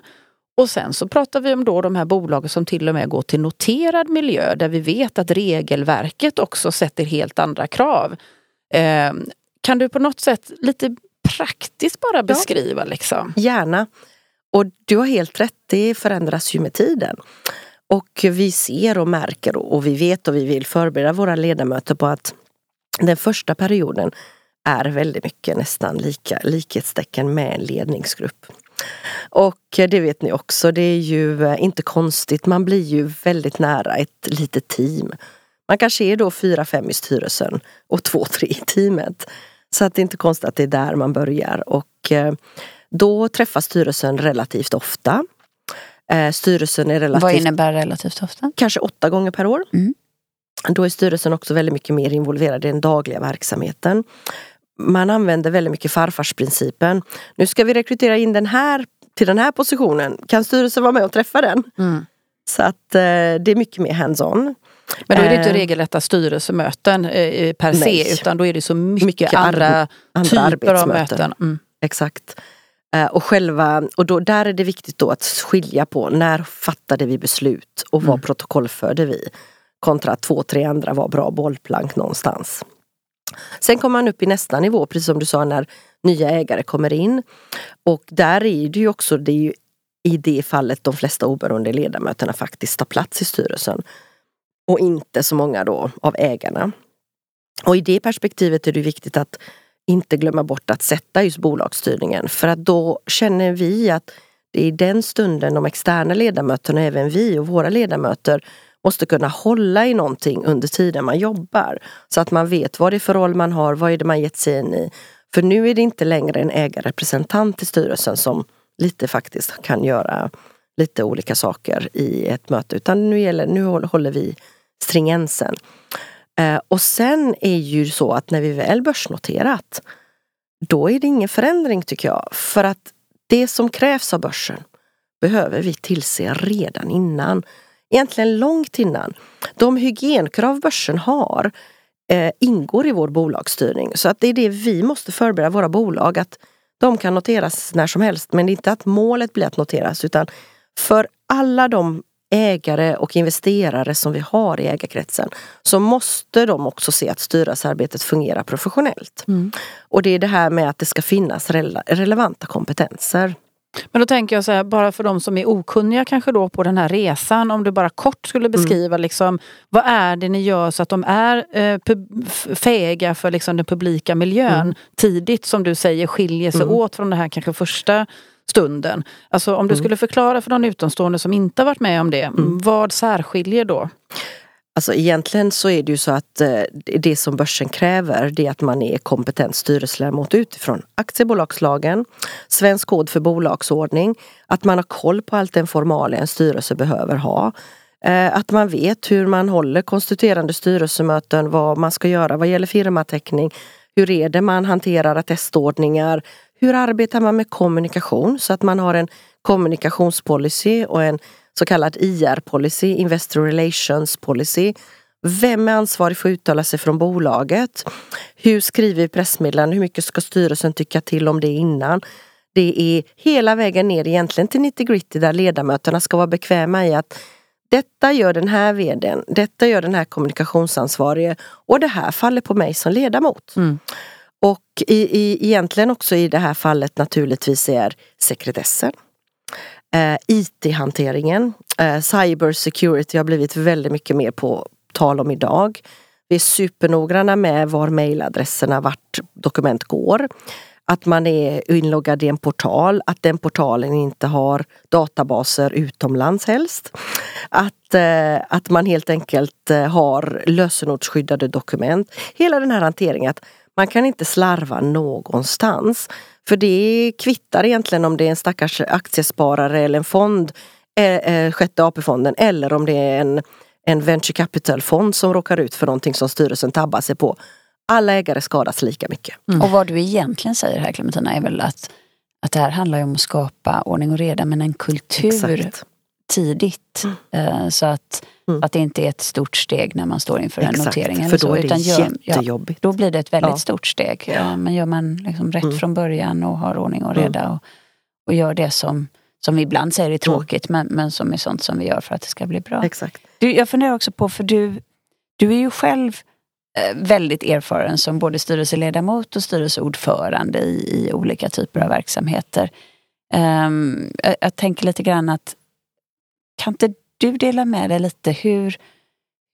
Och sen så pratar vi om då de här bolagen som till och med går till noterad miljö där vi vet att regelverket också sätter helt andra krav. Eh, kan du på något sätt lite praktiskt bara beskriva? Ja, liksom? Gärna. Och du har helt rätt, det förändras ju med tiden. Och vi ser och märker och vi vet och vi vill förbereda våra ledamöter på att den första perioden är väldigt mycket nästan lika likhetstecken med en ledningsgrupp. Och det vet ni också, det är ju eh, inte konstigt. Man blir ju väldigt nära ett litet team. Man kanske är då fyra, fem i styrelsen och två, tre i teamet. Så att det är inte konstigt att det är där man börjar. Och eh, då träffas styrelsen relativt ofta. Eh, styrelsen är relativt... Vad innebär relativt ofta? Kanske åtta gånger per år. Mm. Då är styrelsen också väldigt mycket mer involverad i den dagliga verksamheten man använder väldigt mycket farfarsprincipen. Nu ska vi rekrytera in den här till den här positionen. Kan styrelsen vara med och träffa den? Mm. Så att eh, det är mycket mer hands-on. Men då är det inte eh, regelrätta styrelsemöten eh, per Nej. se utan då är det så mycket, mycket andra, andra typer av möten. Mm. Exakt. Eh, och själva, och då, där är det viktigt då att skilja på när fattade vi beslut och vad mm. protokollförde vi? Kontra två, tre andra var bra bollplank någonstans. Sen kommer man upp i nästa nivå, precis som du sa, när nya ägare kommer in. Och där är det ju också, det är ju i det fallet de flesta oberoende ledamöterna faktiskt tar plats i styrelsen. Och inte så många då av ägarna. Och i det perspektivet är det viktigt att inte glömma bort att sätta just bolagsstyrningen. För att då känner vi att det är i den stunden de externa ledamöterna, även vi och våra ledamöter, måste kunna hålla i någonting under tiden man jobbar. Så att man vet vad det är för roll man har, vad är det man gett sig in i. För nu är det inte längre en ägarrepresentant i styrelsen som lite faktiskt kan göra lite olika saker i ett möte. Utan nu, gäller, nu håller vi stringensen. Eh, och sen är ju så att när vi väl börsnoterat då är det ingen förändring tycker jag. För att det som krävs av börsen behöver vi tillse redan innan egentligen långt innan. De hygienkrav börsen har eh, ingår i vår bolagsstyrning. Så att det är det vi måste förbereda våra bolag att de kan noteras när som helst. Men det är inte att målet blir att noteras utan för alla de ägare och investerare som vi har i ägarkretsen så måste de också se att styrelsearbetet fungerar professionellt. Mm. Och det är det här med att det ska finnas rele relevanta kompetenser. Men då tänker jag så här, bara för de som är okunniga kanske då på den här resan, om du bara kort skulle beskriva mm. liksom, vad är det ni gör så att de är eh, fähiga för liksom, den publika miljön mm. tidigt, som du säger, skiljer sig mm. åt från det här kanske första stunden. Alltså om du mm. skulle förklara för någon utomstående som inte har varit med om det, mm. vad särskiljer då? Alltså egentligen så är det ju så att eh, det som börsen kräver det är att man är kompetent styrelseledamot utifrån aktiebolagslagen, Svensk kod för bolagsordning, att man har koll på allt den formalia en styrelse behöver ha. Eh, att man vet hur man håller konstituerande styrelsemöten, vad man ska göra vad gäller firmateckning. Hur är det man hanterar attestordningar? Hur arbetar man med kommunikation så att man har en kommunikationspolicy och en så kallad IR-policy, Investor Relations Policy. Vem är ansvarig för att uttala sig från bolaget? Hur skriver vi pressmeddelanden? Hur mycket ska styrelsen tycka till om det innan? Det är hela vägen ner egentligen till 90 gritty där ledamöterna ska vara bekväma i att detta gör den här vdn, detta gör den här kommunikationsansvarige och det här faller på mig som ledamot. Mm. Och i, i, egentligen också i det här fallet naturligtvis är sekretessen eh, IT-hanteringen. Eh, cyber security har blivit väldigt mycket mer på tal om idag. Vi är supernoggranna med var mejladresserna, vart dokument går. Att man är inloggad i en portal, att den portalen inte har databaser utomlands helst. Att, eh, att man helt enkelt eh, har lösenordsskyddade dokument. Hela den här hanteringen, att man kan inte slarva någonstans. För det kvittar egentligen om det är en stackars aktiesparare eller en fond, eh, eh, sjätte AP-fonden, eller om det är en, en venture capital-fond som råkar ut för någonting som styrelsen tabbar sig på. Alla ägare skadas lika mycket. Mm. Och vad du egentligen säger här Clementina är väl att, att det här handlar om att skapa ordning och reda men en kultur Exakt. tidigt. Mm. Eh, så att Mm. Att det inte är ett stort steg när man står inför Exakt, en notering. Eller för då så, är det utan gör, jättejobbigt. Ja, då blir det ett väldigt ja. stort steg. Ja, men gör man liksom rätt mm. från början och har ordning och reda mm. och, och gör det som, som vi ibland säger är tråkigt men, men som är sånt som vi gör för att det ska bli bra. Exakt. Du, jag funderar också på, för du, du är ju själv eh, väldigt erfaren som både styrelseledamot och styrelseordförande i, i olika typer av verksamheter. Um, jag, jag, tänker lite grann att kan inte du dela med dig lite hur,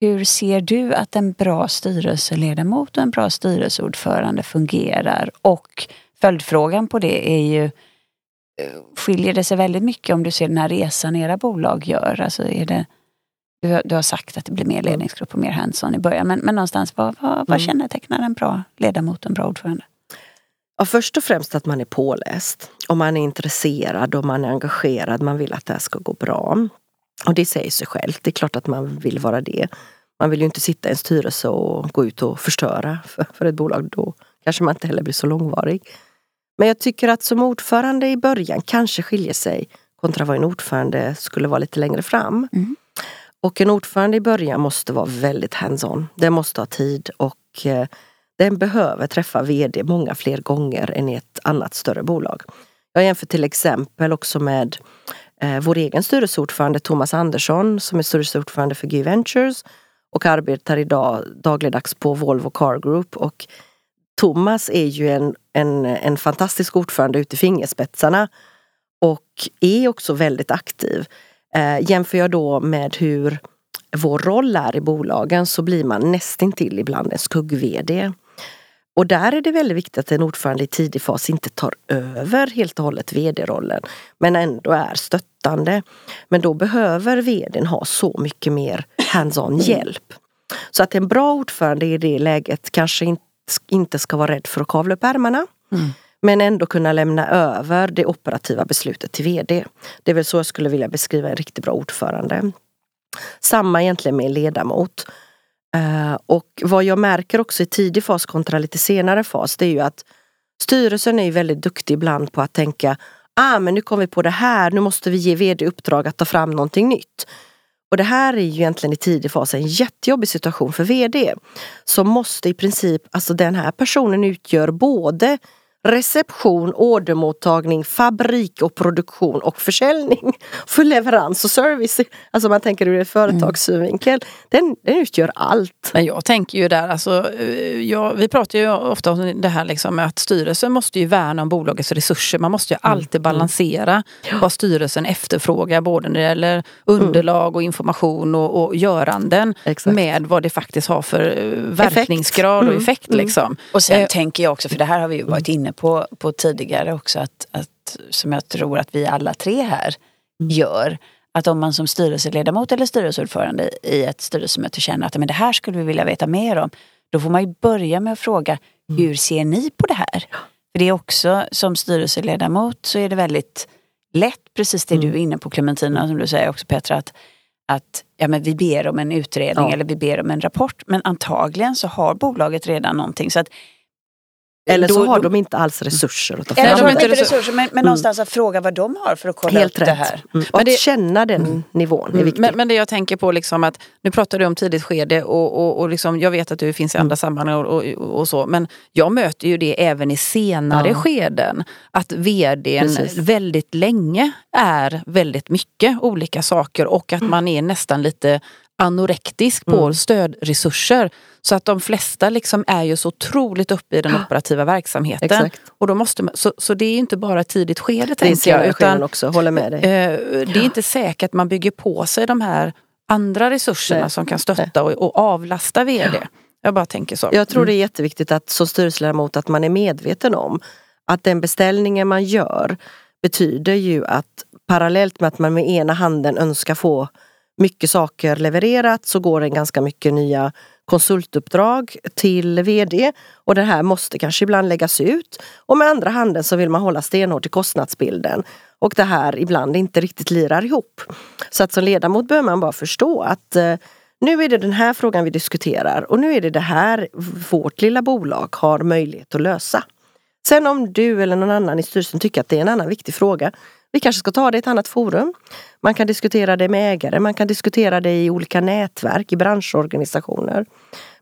hur ser du att en bra styrelseledamot och en bra styrelseordförande fungerar? Och följdfrågan på det är ju, eh, skiljer det sig väldigt mycket om du ser den här resan era bolag gör? Alltså är det, du, har, du har sagt att det blir mer ledningsgrupp och mer hands-on i början, men, men någonstans vad, vad, vad mm. kännetecknar en bra ledamot och en bra ordförande? Ja, först och främst att man är påläst och man är intresserad och man är engagerad. Man vill att det här ska gå bra. Och det säger sig självt, det är klart att man vill vara det. Man vill ju inte sitta i en styrelse och gå ut och förstöra för, för ett bolag. Då kanske man inte heller blir så långvarig. Men jag tycker att som ordförande i början kanske skiljer sig kontra vad en ordförande skulle vara lite längre fram. Mm. Och en ordförande i början måste vara väldigt hands-on. Den måste ha tid och eh, den behöver träffa VD många fler gånger än i ett annat större bolag. Jag jämför till exempel också med eh, vår egen styrelseordförande Thomas Andersson som är styrelseordförande för G Ventures och arbetar idag dagligdags på Volvo Car Group. Och Thomas är ju en, en, en fantastisk ordförande ut i fingerspetsarna och är också väldigt aktiv. Eh, jämför jag då med hur vår roll är i bolagen så blir man nästintill ibland en skugg-VD. Och där är det väldigt viktigt att en ordförande i tidig fas inte tar över helt och hållet vd-rollen. Men ändå är stöttande. Men då behöver vdn ha så mycket mer hands-on hjälp. Så att en bra ordförande i det läget kanske inte ska vara rädd för att kavla upp ärmarna. Mm. Men ändå kunna lämna över det operativa beslutet till VD. Det är väl så jag skulle vilja beskriva en riktigt bra ordförande. Samma egentligen med en ledamot. Uh, och vad jag märker också i tidig fas kontra lite senare fas det är ju att styrelsen är väldigt duktig ibland på att tänka ah men nu kom vi på det här, nu måste vi ge vd uppdrag att ta fram någonting nytt. Och det här är ju egentligen i tidig fas en jättejobbig situation för vd. Som måste i princip, alltså den här personen utgör både reception, ordermottagning, fabrik och produktion och försäljning. För leverans och service, alltså man tänker ur ett företagssynvinkel, den, den utgör allt. Men jag tänker ju där, alltså, eh, jag, vi pratar ju ofta om det här liksom med att styrelsen måste ju värna om bolagets resurser. Man måste ju mm, alltid mm. balansera mm. vad styrelsen efterfrågar både när det gäller underlag och information och, och göranden Exakt. med vad det faktiskt har för eh, verkningsgrad och effekt. Mm. Liksom. Och sen eh, tänker jag också, för det här har vi ju varit inne inne på, på tidigare också, att, att, som jag tror att vi alla tre här mm. gör. Att om man som styrelseledamot eller styrelseordförande i ett styrelsemöte känner att men det här skulle vi vilja veta mer om. Då får man ju börja med att fråga, mm. hur ser ni på det här? För det är också, som styrelseledamot så är det väldigt lätt, precis det mm. du är inne på Clementina, som du säger också Petra, att, att ja, men vi ber om en utredning ja. eller vi ber om en rapport. Men antagligen så har bolaget redan någonting. Så att eller så har de inte alls resurser att ta fram. Eller så har de inte resurser, men, men mm. någonstans att fråga vad de har för att kolla Helt upp rätt. det här. Mm. Och att känna den mm. nivån är viktigt. Men, men, det jag tänker på, liksom att, nu pratar du om tidigt skede och, och, och liksom, jag vet att du finns i andra mm. sammanhang och, och, och, så, men jag möter ju det även i senare ja. skeden. Att vdn Precis. väldigt länge är väldigt mycket olika saker och att man är nästan lite anorektisk på mm. stödresurser. Så att de flesta liksom är ju så otroligt uppe i den operativa verksamheten. Exakt. Och då måste man, så, så det är inte bara tidigt skede det tänker jag. Utan, också, håller med dig. Eh, det är inte säkert att man bygger på sig de här andra resurserna Nej. som kan stötta och, och, avlasta VD. Ja. Jag bara tänker så. Jag tror mm. det är jätteviktigt att som styrelseledamot att man är medveten om att den beställningen man gör betyder ju att parallellt med att man med ena handen önskar få mycket saker levererat så går det ganska mycket nya konsultuppdrag till VD och det här måste kanske ibland läggas ut. Och med andra handen så vill man hålla stenhårt i kostnadsbilden och det här ibland inte riktigt lirar ihop. Så att som ledamot behöver man bara förstå att eh, nu är det den här frågan vi diskuterar och nu är det det här vårt lilla bolag har möjlighet att lösa. Sen om du eller någon annan i styrelsen tycker att det är en annan viktig fråga, vi kanske ska ta det i ett annat forum. Man kan diskutera det med ägare, man kan diskutera det i olika nätverk, i branschorganisationer.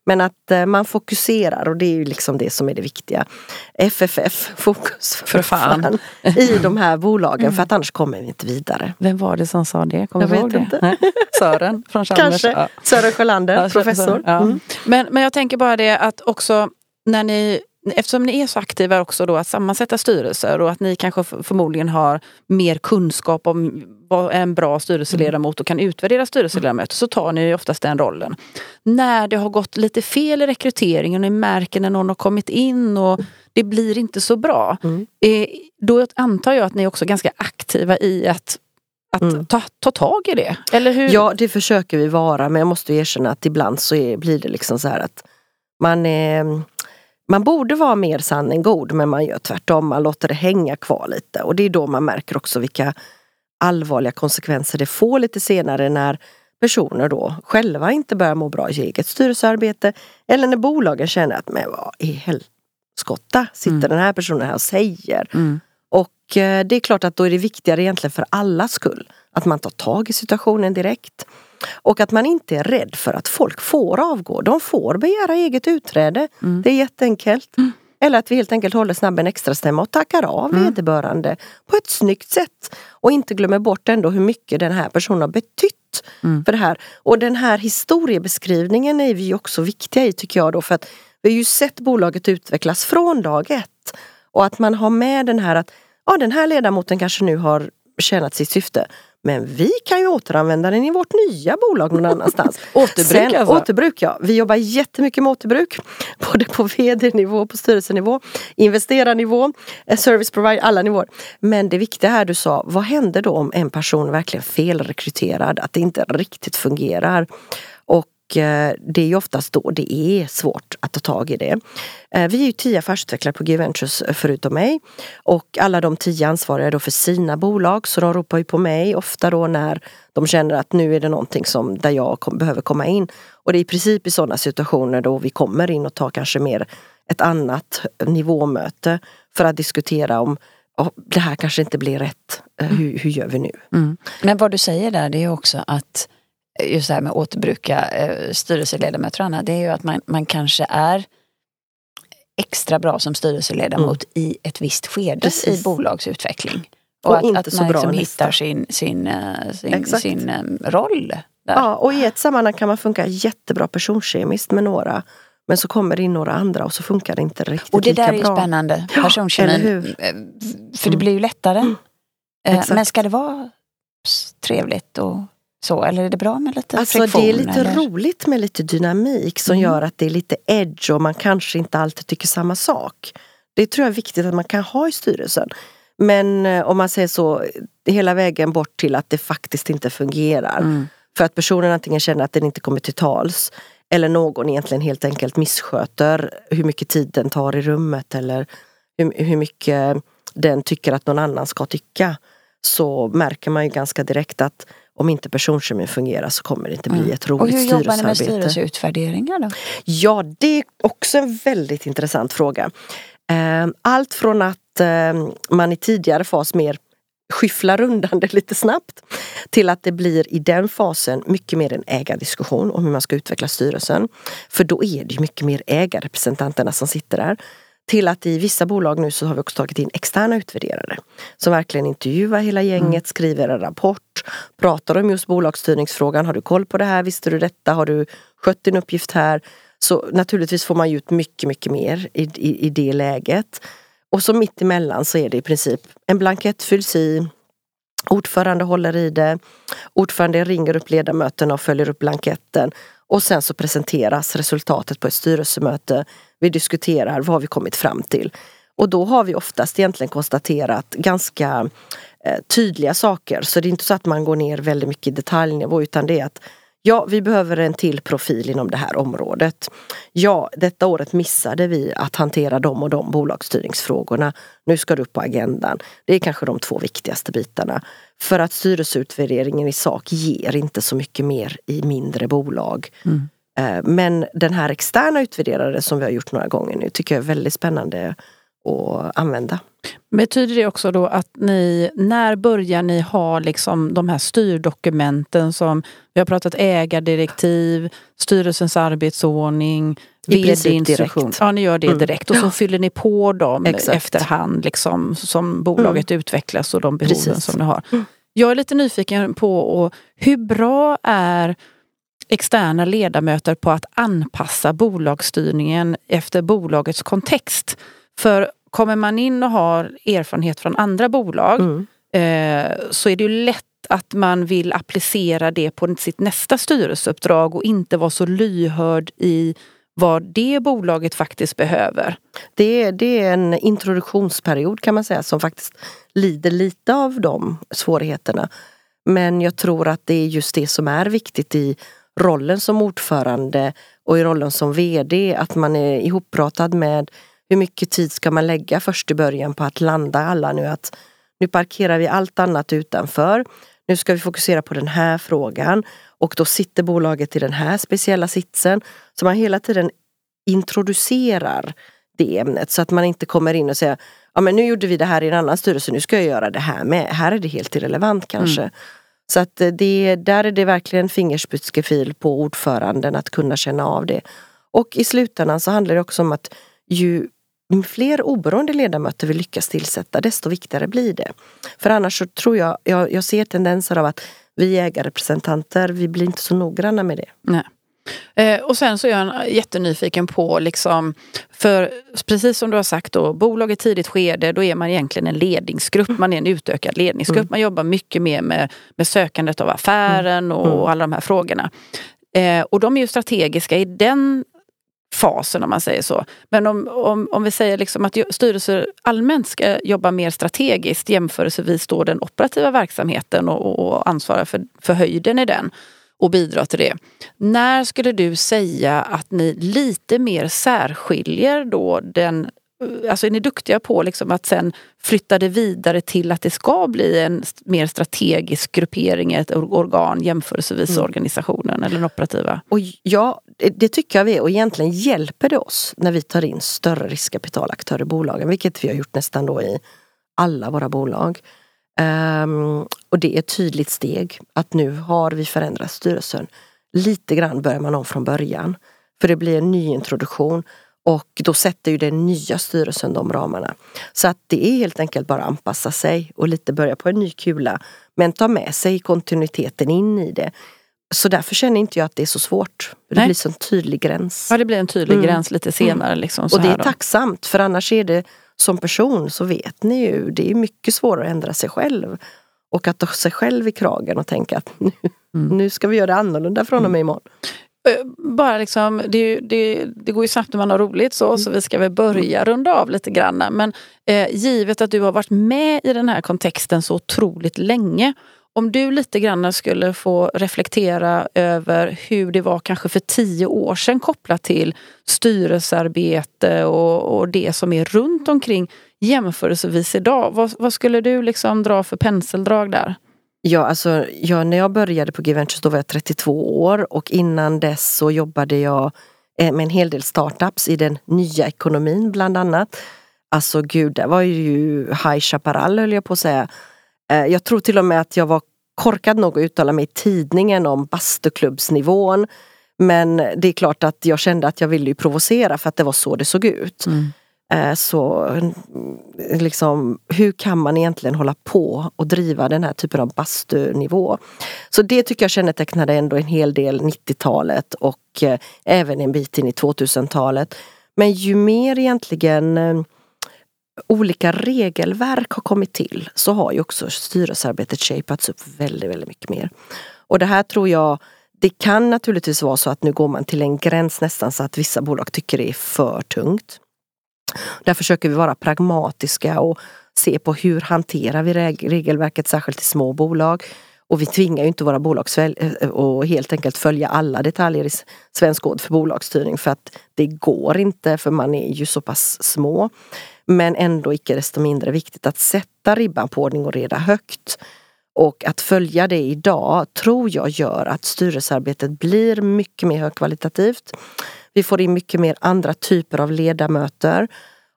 Men att eh, man fokuserar och det är ju liksom det som är det viktiga. FFF, fokus för, för fan. fan. I de här bolagen för att annars kommer vi inte vidare. Vem var det som sa det? Kommer jag vet det? inte. Sören från Chalmers. Kanske. Ja. Sören Sjölander, ja, professor. Ja. Mm. Men, men jag tänker bara det att också när ni eftersom ni är så aktiva också då att sammansätta styrelser och att ni kanske förmodligen har mer kunskap om vad en bra styrelseledamot och kan utvärdera styrelseledamöter så tar ni oftast den rollen. När det har gått lite fel i rekryteringen och ni märker när någon har kommit in och det blir inte så bra. Mm. Eh, då antar jag att ni är också ganska aktiva i att att mm. ta, ta tag i det? Eller hur? Ja det försöker vi vara men jag måste erkänna att ibland så är, blir det liksom så här att man är man borde vara mer sann än god men man gör tvärtom, man låter det hänga kvar lite och det är då man märker också vilka allvarliga konsekvenser det får lite senare när personer då själva inte börjar må bra i eget styrelsearbete eller när bolagen känner att men vad i helskotta sitter mm. den här personen här och säger. Mm. Och eh, det är klart att då är det viktigare egentligen för allas skull att man tar tag i situationen direkt. Och att man inte är rädd för att folk får avgå. De får begära eget utträde. Mm. Det är jätteenkelt. Mm. Eller att vi helt enkelt håller snabb en extra stämma och tackar av mm. vederbörande på ett snyggt sätt. Och inte glömmer bort ändå hur mycket den här personen har betytt mm. för det här. Och den här historiebeskrivningen är vi också viktiga i tycker jag då för att vi har ju sett bolaget utvecklas från dag ett. Och att man har med den här att ja, den här ledamoten kanske nu har tjänat sitt syfte. Men vi kan ju återanvända den i vårt nya bolag någon annanstans. återbruk Sen, alltså? Återbruk ja. Vi jobbar jättemycket med återbruk. Både på vd-nivå, på styrelsenivå, investerarnivå, eh, service provider, alla nivåer. Men det viktiga här du sa, vad händer då om en person verkligen felrekryterad, att det inte riktigt fungerar? Och eh, det är ju oftast då det är svårt att ta tag i det. Eh, vi är ju tio affärsutvecklare på G-Ventures eh, förutom mig. Och alla de tio ansvariga då för sina bolag så de ropar ju på mig ofta då när de känner att nu är det någonting som där jag kom, behöver komma in. Och det är i princip i sådana situationer då vi kommer in och tar kanske mer ett annat nivåmöte för att diskutera om oh, det här kanske inte blir rätt. Hur, hur gör vi nu? Mm. Men vad du säger där det är också att just det här med att återbruka eh, styrelseledamöter och annat, det är ju att man, man kanske är extra bra som styrelseledamot Mm. i ett visst skede Precis. i bolagsutveckling. Och att, inte att så man bra liksom hittar sin, sin, eh, sin, Exakt. sin eh, roll. Där. Ja, och i ett sammanhang kan man funka jättebra personkemiskt med några. Men så kommer det in några andra och så funkar det inte riktigt Och det lika där är ju bra. spännande, Ja, personkemin. Eh, För det Mm. blir ju lättare. Exakt. Men ska det vara trevligt och så? Eller är det bra med lite Alltså friktion? det är lite eller? roligt med lite dynamik som Mm. gör att det är lite edge och man kanske inte alltid tycker samma sak. Det tror jag är viktigt att man kan ha i styrelsen. Men eh, om man säger så, hela vägen bort till att det faktiskt inte fungerar. Mm. För att personen antingen känner att den inte kommer till tals eller någon egentligen helt enkelt missköter hur mycket tid den tar i rummet eller hur, hur mycket den tycker att någon annan ska tycka. Så märker man ju ganska direkt att om inte personkemin fungerar så kommer det inte bli ett Och roligt hur jobbar ni med styrelsearbete. styrelseutvärderingar då? Ja, det är också en väldigt intressant fråga. Eh, Allt från att eh, man i tidigare fas mer skyfflar undan det lite snabbt till att det blir i den fasen mycket mer en ägardiskussion om hur man ska utveckla styrelsen. För då är det mycket mer ägarrepresentanterna som sitter där. Till att i vissa bolag nu så har vi också tagit in externa utvärderare som verkligen intervjuar hela gänget, skriver en rapport, pratar om just bolagsstyrningsfrågan. Har du koll på det här? Visste du detta? Har du skött din uppgift här? Så naturligtvis får man ut mycket, mycket mer i, i, i det läget. Och så mitt emellan så är det i princip en blankett fylls i, ordförande håller i det, ordförande ringer upp ledamöterna och följer upp blanketten och sen så presenteras resultatet på ett styrelsemöte. Vi diskuterar vad har vi kommit fram till. Och då har vi oftast egentligen konstaterat ganska eh, tydliga saker. Så det är inte så att man går ner väldigt mycket i detaljnivå utan det är att Ja, vi behöver en till profil inom det här området. Ja, detta året missade vi att hantera de och de bolagsstyrningsfrågorna. Nu ska det upp på agendan. Det är kanske de två viktigaste bitarna. För att styrelseutvärderingen i sak ger inte så mycket mer i mindre bolag. Mm. Eh, Men den här externa utvärderaren som vi har gjort några gånger nu tycker jag är väldigt spännande att använda. Betyder det också då att ni, när börjar ni ha liksom de här styrdokumenten som, vi har pratat ägardirektiv, styrelsens arbetsordning, vd-instruktion. direkt. Ja, ni gör det Mm. direkt och så fyller ni på dem Exakt. Mm. efterhand liksom, som bolaget utvecklas och de behoven Precis. som ni har. Mm. Jag är lite nyfiken på och, hur bra är externa ledamöter på att anpassa bolagsstyrningen efter bolagets kontext. För kommer man in och har erfarenhet från andra bolag Mm. eh, så är det ju lätt att man vill applicera det på sitt nästa styrelseuppdrag och inte vara så lyhörd i vad det bolaget faktiskt behöver. Det, är- det är en introduktionsperiod kan man säga som faktiskt lider lite av de svårigheterna. Men jag tror att det är just det som är viktigt i rollen som ordförande och i rollen som VD, att man är ihoppratad med hur mycket tid ska man lägga först i början på att landa alla nu att nu parkerar vi allt annat utanför. Nu ska vi fokusera på den här frågan och då sitter bolaget i den här speciella sitsen. Så man hela tiden introducerar det ämnet så att man inte kommer in och säger ja men nu gjorde vi det här i en annan styrelse, nu ska jag göra det här med. Här är det helt irrelevant kanske. Mm. Så att eh, det, där är det verkligen fingerspetsgefil på ordföranden att kunna känna av det. Och i slutändan så handlar det också om att ju fler oberoende ledamöter vi lyckas tillsätta desto viktigare blir det. För annars så tror jag, jag, jag ser tendenser av att vi ägarrepresentanter, vi blir inte så noggranna med det. Nej. Eh, och sen så är jag jättenyfiken på, liksom, för precis som du har sagt då, bolag i tidigt skede, då är man egentligen en ledningsgrupp, man är en utökad ledningsgrupp. Mm. Man jobbar mycket mer med, med sökandet av affären och Mm. alla de här frågorna. Eh, och de är ju strategiska i den fasen om man säger så. Men om, om, om vi säger liksom att styrelser allmänt ska jobba mer strategiskt jämförelsevis då den operativa verksamheten och, och, och ansvara för, för höjden i den och bidra till det. När skulle du säga att ni lite mer särskiljer då den Alltså är ni duktiga på liksom att sen flytta det vidare till att det ska bli en mer strategisk gruppering, ett or- organ jämförelsevis Mm. organisationen eller den operativa? Och ja, det- det tycker jag vi är och egentligen hjälper det oss när vi tar in större riskkapitalaktörer i bolagen, vilket vi har gjort nästan då i alla våra bolag. Ehm, och det är ett tydligt steg att nu har vi förändrat styrelsen. Lite grann börjar man om från början. För det blir en ny introduktion Och då sätter ju den nya styrelsen de ramarna. Så att det är helt enkelt bara att anpassa sig och lite börja på en ny kula. Men ta med sig kontinuiteten in i det. Så därför känner inte jag att det är så svårt. Det Nej. blir en tydlig gräns. Ja, det blir en tydlig Mm. gräns lite senare. Liksom, Och det är då. tacksamt för annars är det som person så vet ni ju, det är mycket svårare att ändra sig själv. Och att ta sig själv i kragen och tänka att nu, Mm. nu ska vi göra det annorlunda från och med imorgon. Eh, Bara liksom, det, det, det går ju snabbt när man har roligt så, så vi ska väl börja runda av lite grann. Men eh, givet att du har varit med i den här kontexten så otroligt länge. Om du lite grann skulle få reflektera över hur det var kanske för tio år sedan kopplat till styrelsearbete och, och det som är runt omkring jämförelsevis idag. Vad, vad skulle du liksom dra för penseldrag där? Ja, alltså, ja, när jag började på G-Ventures då var jag 32 år och innan dess så jobbade jag eh, med en hel del startups i den nya ekonomin bland annat. Alltså gud, det var ju High Chaparral höll jag på att säga. Eh, Jag tror till och med att jag var korkad nog att uttala mig i tidningen om bastuklubbsnivån. Men det är klart att jag kände att jag ville ju provocera för att det var så det såg ut. Eh, Så mm, liksom, hur kan man egentligen hålla på och driva den här typen av bastunivå? Så det tycker jag kännetecknade ändå en hel del 90-talet och eh, även en bit in i 2000-talet. Men ju mer egentligen olika regelverk har kommit till så har ju också styrelsearbetet shapats upp väldigt, väldigt mycket mer. Och det här tror jag det kan naturligtvis vara så att nu går man till en gräns nästan så att vissa bolag tycker det är för tungt. Där försöker vi vara pragmatiska och se på hur hanterar vi regelverket särskilt i små bolag. Och vi tvingar ju inte våra bolag att eh, helt enkelt följa alla detaljer i Svensk kod för bolagsstyrning för att det går inte för man är ju så pass små. Men ändå icke desto mindre viktigt att sätta ribban på ordning och reda högt. Och att följa det idag tror jag gör att styrelsearbetet blir mycket mer högkvalitativt. Vi får in mycket mer andra typer av ledamöter.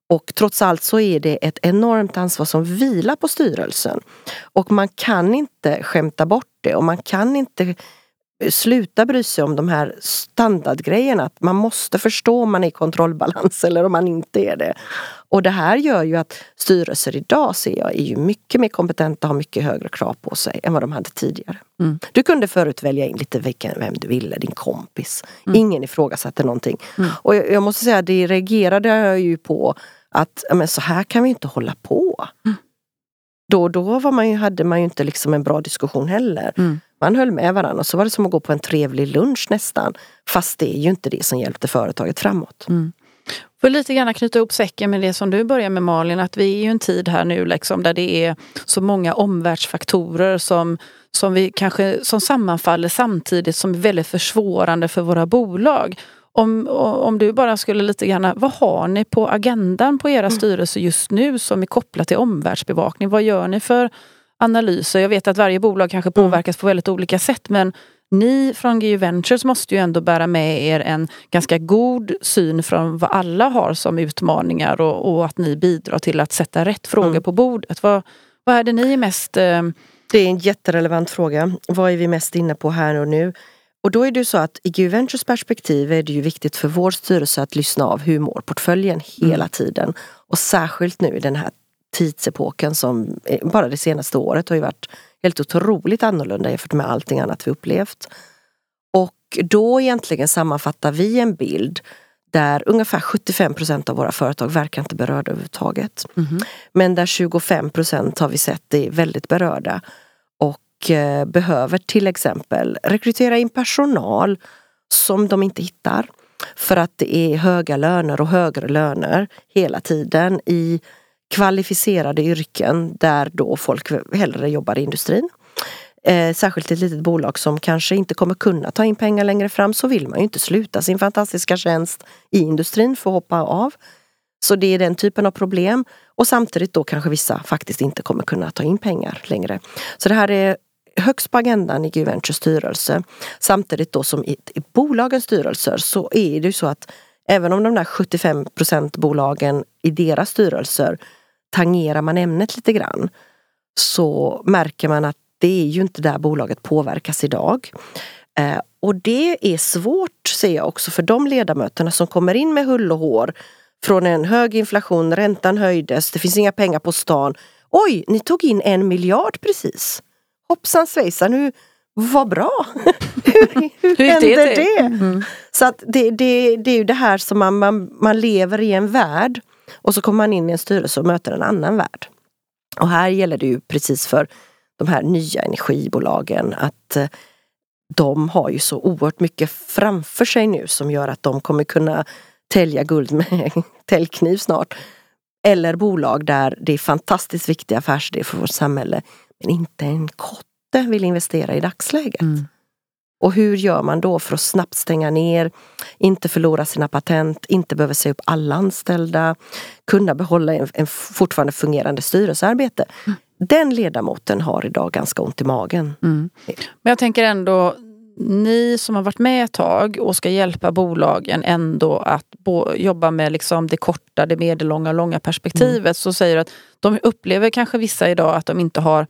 Och trots allt så är det ett enormt ansvar som vilar på styrelsen. Och man kan inte skämta bort det och man kan inte sluta bry sig om de här standardgrejerna. Att man måste förstå om man är i kontrollbalans eller om man inte är det. Och det här gör ju att styrelser idag ser jag är ju mycket mer kompetenta och har mycket högre krav på sig än vad de hade tidigare. Mm. Du kunde förut välja in lite vilken, vem du ville, din kompis. Ingen ifrågasatte någonting. Och jag, jag måste säga, det reagerade jag ju på att men så här kan vi inte hålla på. Då, då var man ju, hade man ju inte liksom en bra diskussion heller. Mm. Man höll med varandra och så var det som att gå på en trevlig lunch nästan. Fast det är ju inte det som hjälpte företaget framåt. För lite grann knyta ihop säcken med det som du börjar med Malin, att vi är ju en tid här nu liksom där det är så många omvärldsfaktorer som, som, vi kanske, som sammanfaller samtidigt som är väldigt försvårande för våra bolag. Om, om du bara skulle lite grann, vad har ni på agendan på era styrelser just nu som är kopplat till omvärldsbevakning? Vad gör ni för analyser? Jag vet att varje bolag kanske påverkas på väldigt olika sätt men ni från GU Ventures måste ju ändå bära med er en ganska god syn från vad alla har som utmaningar och, och att ni bidrar till att sätta rätt frågor Mm. på bordet. Vad, vad är det ni är mest... Eh, Det är en jätterelevant fråga. Vad är vi mest inne på här och nu? Och då är det ju så att i GU Ventures perspektiv är det ju viktigt för vår styrelse att lyssna av hur mår portföljen hela tiden. Och särskilt nu i den här tidsepoken som eh, bara det senaste året har ju varit helt otroligt annorlunda jämfört med allting annat vi upplevt. Och då egentligen sammanfattar vi en bild där ungefär 75 procent av våra företag verkar inte berörda överhuvudtaget. Men där 25 procent har vi sett är väldigt berörda och eh, behöver till exempel rekrytera in personal som de inte hittar. För att det är höga löner och högre löner hela tiden i kvalificerade yrken där då folk hellre jobbar i industrin. Eh, särskilt ett litet bolag som kanske inte kommer kunna ta in pengar längre fram så vill man ju inte sluta sin fantastiska tjänst i industrin för att hoppa av. Så det är den typen av problem. Och samtidigt då kanske vissa faktiskt inte kommer kunna ta in pengar längre. Så det här är högst på agendan i Guventures styrelse. Samtidigt då som i, i bolagens styrelser så är det ju så att även om de där 75 procent bolagen i deras styrelser tangerar man ämnet lite grann så märker man att det är ju inte där bolaget påverkas idag. Eh, och det är svårt ser jag också för de ledamöterna som kommer in med hull och hår från en hög inflation, räntan höjdes, det finns inga pengar på stan. Oj, ni tog in en miljard precis. Hoppsan svejsan, nu, vad bra! hur hur hände det? det? Mm. Så att det, det, det är ju det här som man, man, man lever i en värld och så kommer man in i en styrelse och möter en annan värld. Och här gäller det ju precis för de här nya energibolagen att eh, de har ju så oerhört mycket framför sig nu som gör att de kommer kunna tälja guld med täljkniv snart. Eller bolag där det är fantastiskt viktiga affärsidéer för vårt samhälle men inte en kotte vill investera i dagsläget. Mm. Och hur gör man då för att snabbt stänga ner, inte förlora sina patent, inte behöva säga upp alla anställda, kunna behålla en, en fortfarande fungerande styrelsearbete. Mm. Den ledamoten har idag ganska ont i magen. Mm. Men jag tänker ändå, ni som har varit med ett tag och ska hjälpa bolagen ändå att jobba med liksom det korta, det medellånga och långa perspektivet mm. så säger du att de upplever kanske vissa idag att de inte har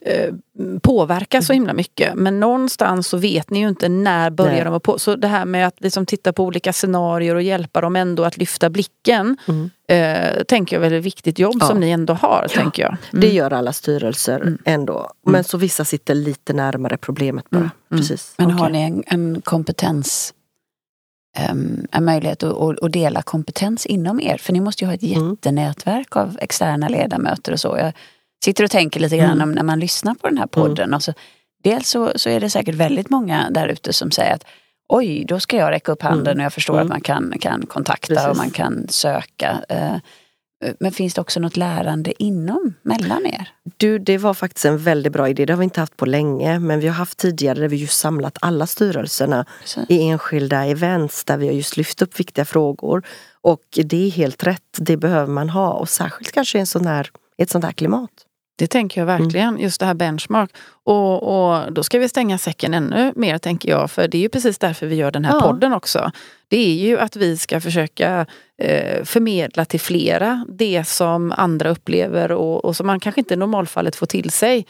eh, påverka så himla mycket. Men någonstans så vet ni ju inte när börjar Nej. de på. Så det här med att liksom titta på olika scenarier och hjälpa dem ändå att lyfta blicken. Mm. Eh, tänker jag är ett viktigt jobb ja. som ni ändå har. Ja. tänker jag. Mm. Det gör alla styrelser mm. ändå. Mm. Men så vissa sitter lite närmare problemet bara. Mm. Mm. Precis. Men okay. har ni en, en kompetens um, en möjlighet att, att, dela kompetens inom er? För ni måste ju ha ett jättenätverk av externa ledamöter och så. Jag, sitter och tänker lite grann mm. om när man lyssnar på den här podden. Mm. Alltså, dels så, så är det säkert väldigt många där ute som säger att oj, då ska jag räcka upp handen mm. och jag förstår mm. att man kan, kan kontakta Precis. och man kan söka. Eh, men finns det också något lärande inom, mellan er? Du, det var faktiskt en väldigt bra idé. Det har vi inte haft på länge. Men vi har haft tidigare där vi just samlat alla styrelserna Precis. i enskilda events där vi har just lyft upp viktiga frågor. Och det är helt rätt, det behöver man ha och särskilt kanske i en sån här, ett sånt här klimat. Det tänker jag verkligen, mm. just det här benchmark. Och, och, då ska vi stänga säcken ännu mer tänker jag, för det är ju precis därför vi gör den här ja. podden också. Det är ju att vi ska försöka eh, förmedla till flera det som andra upplever och, och som man kanske inte i normalfallet får till sig.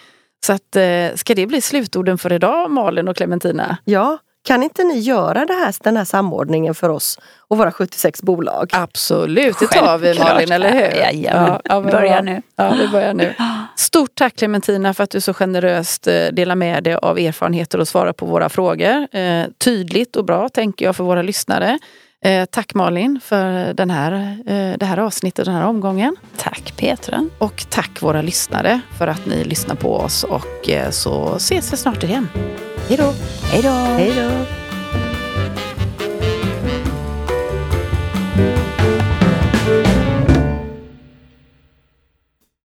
Så att, eh, ska det bli slutorden för idag Malin och Clementina? Ja, kan inte ni göra det här, den här samordningen för oss och våra 76 bolag? Absolut, det tar vi Malin, eller hur? Ja, ja, börja nu. Ja, vi börjar nu. Stort tack Clementina för att du så generöst eh, delar med dig av erfarenheter och svarar på våra frågor. Eh, tydligt och bra tänker jag för våra lyssnare. Eh, tack Malin för den här, eh, det här avsnittet, den här omgången. Tack Petra. Och tack våra lyssnare för att ni lyssnar på oss och så ses vi snart igen. Hej då! Hej då!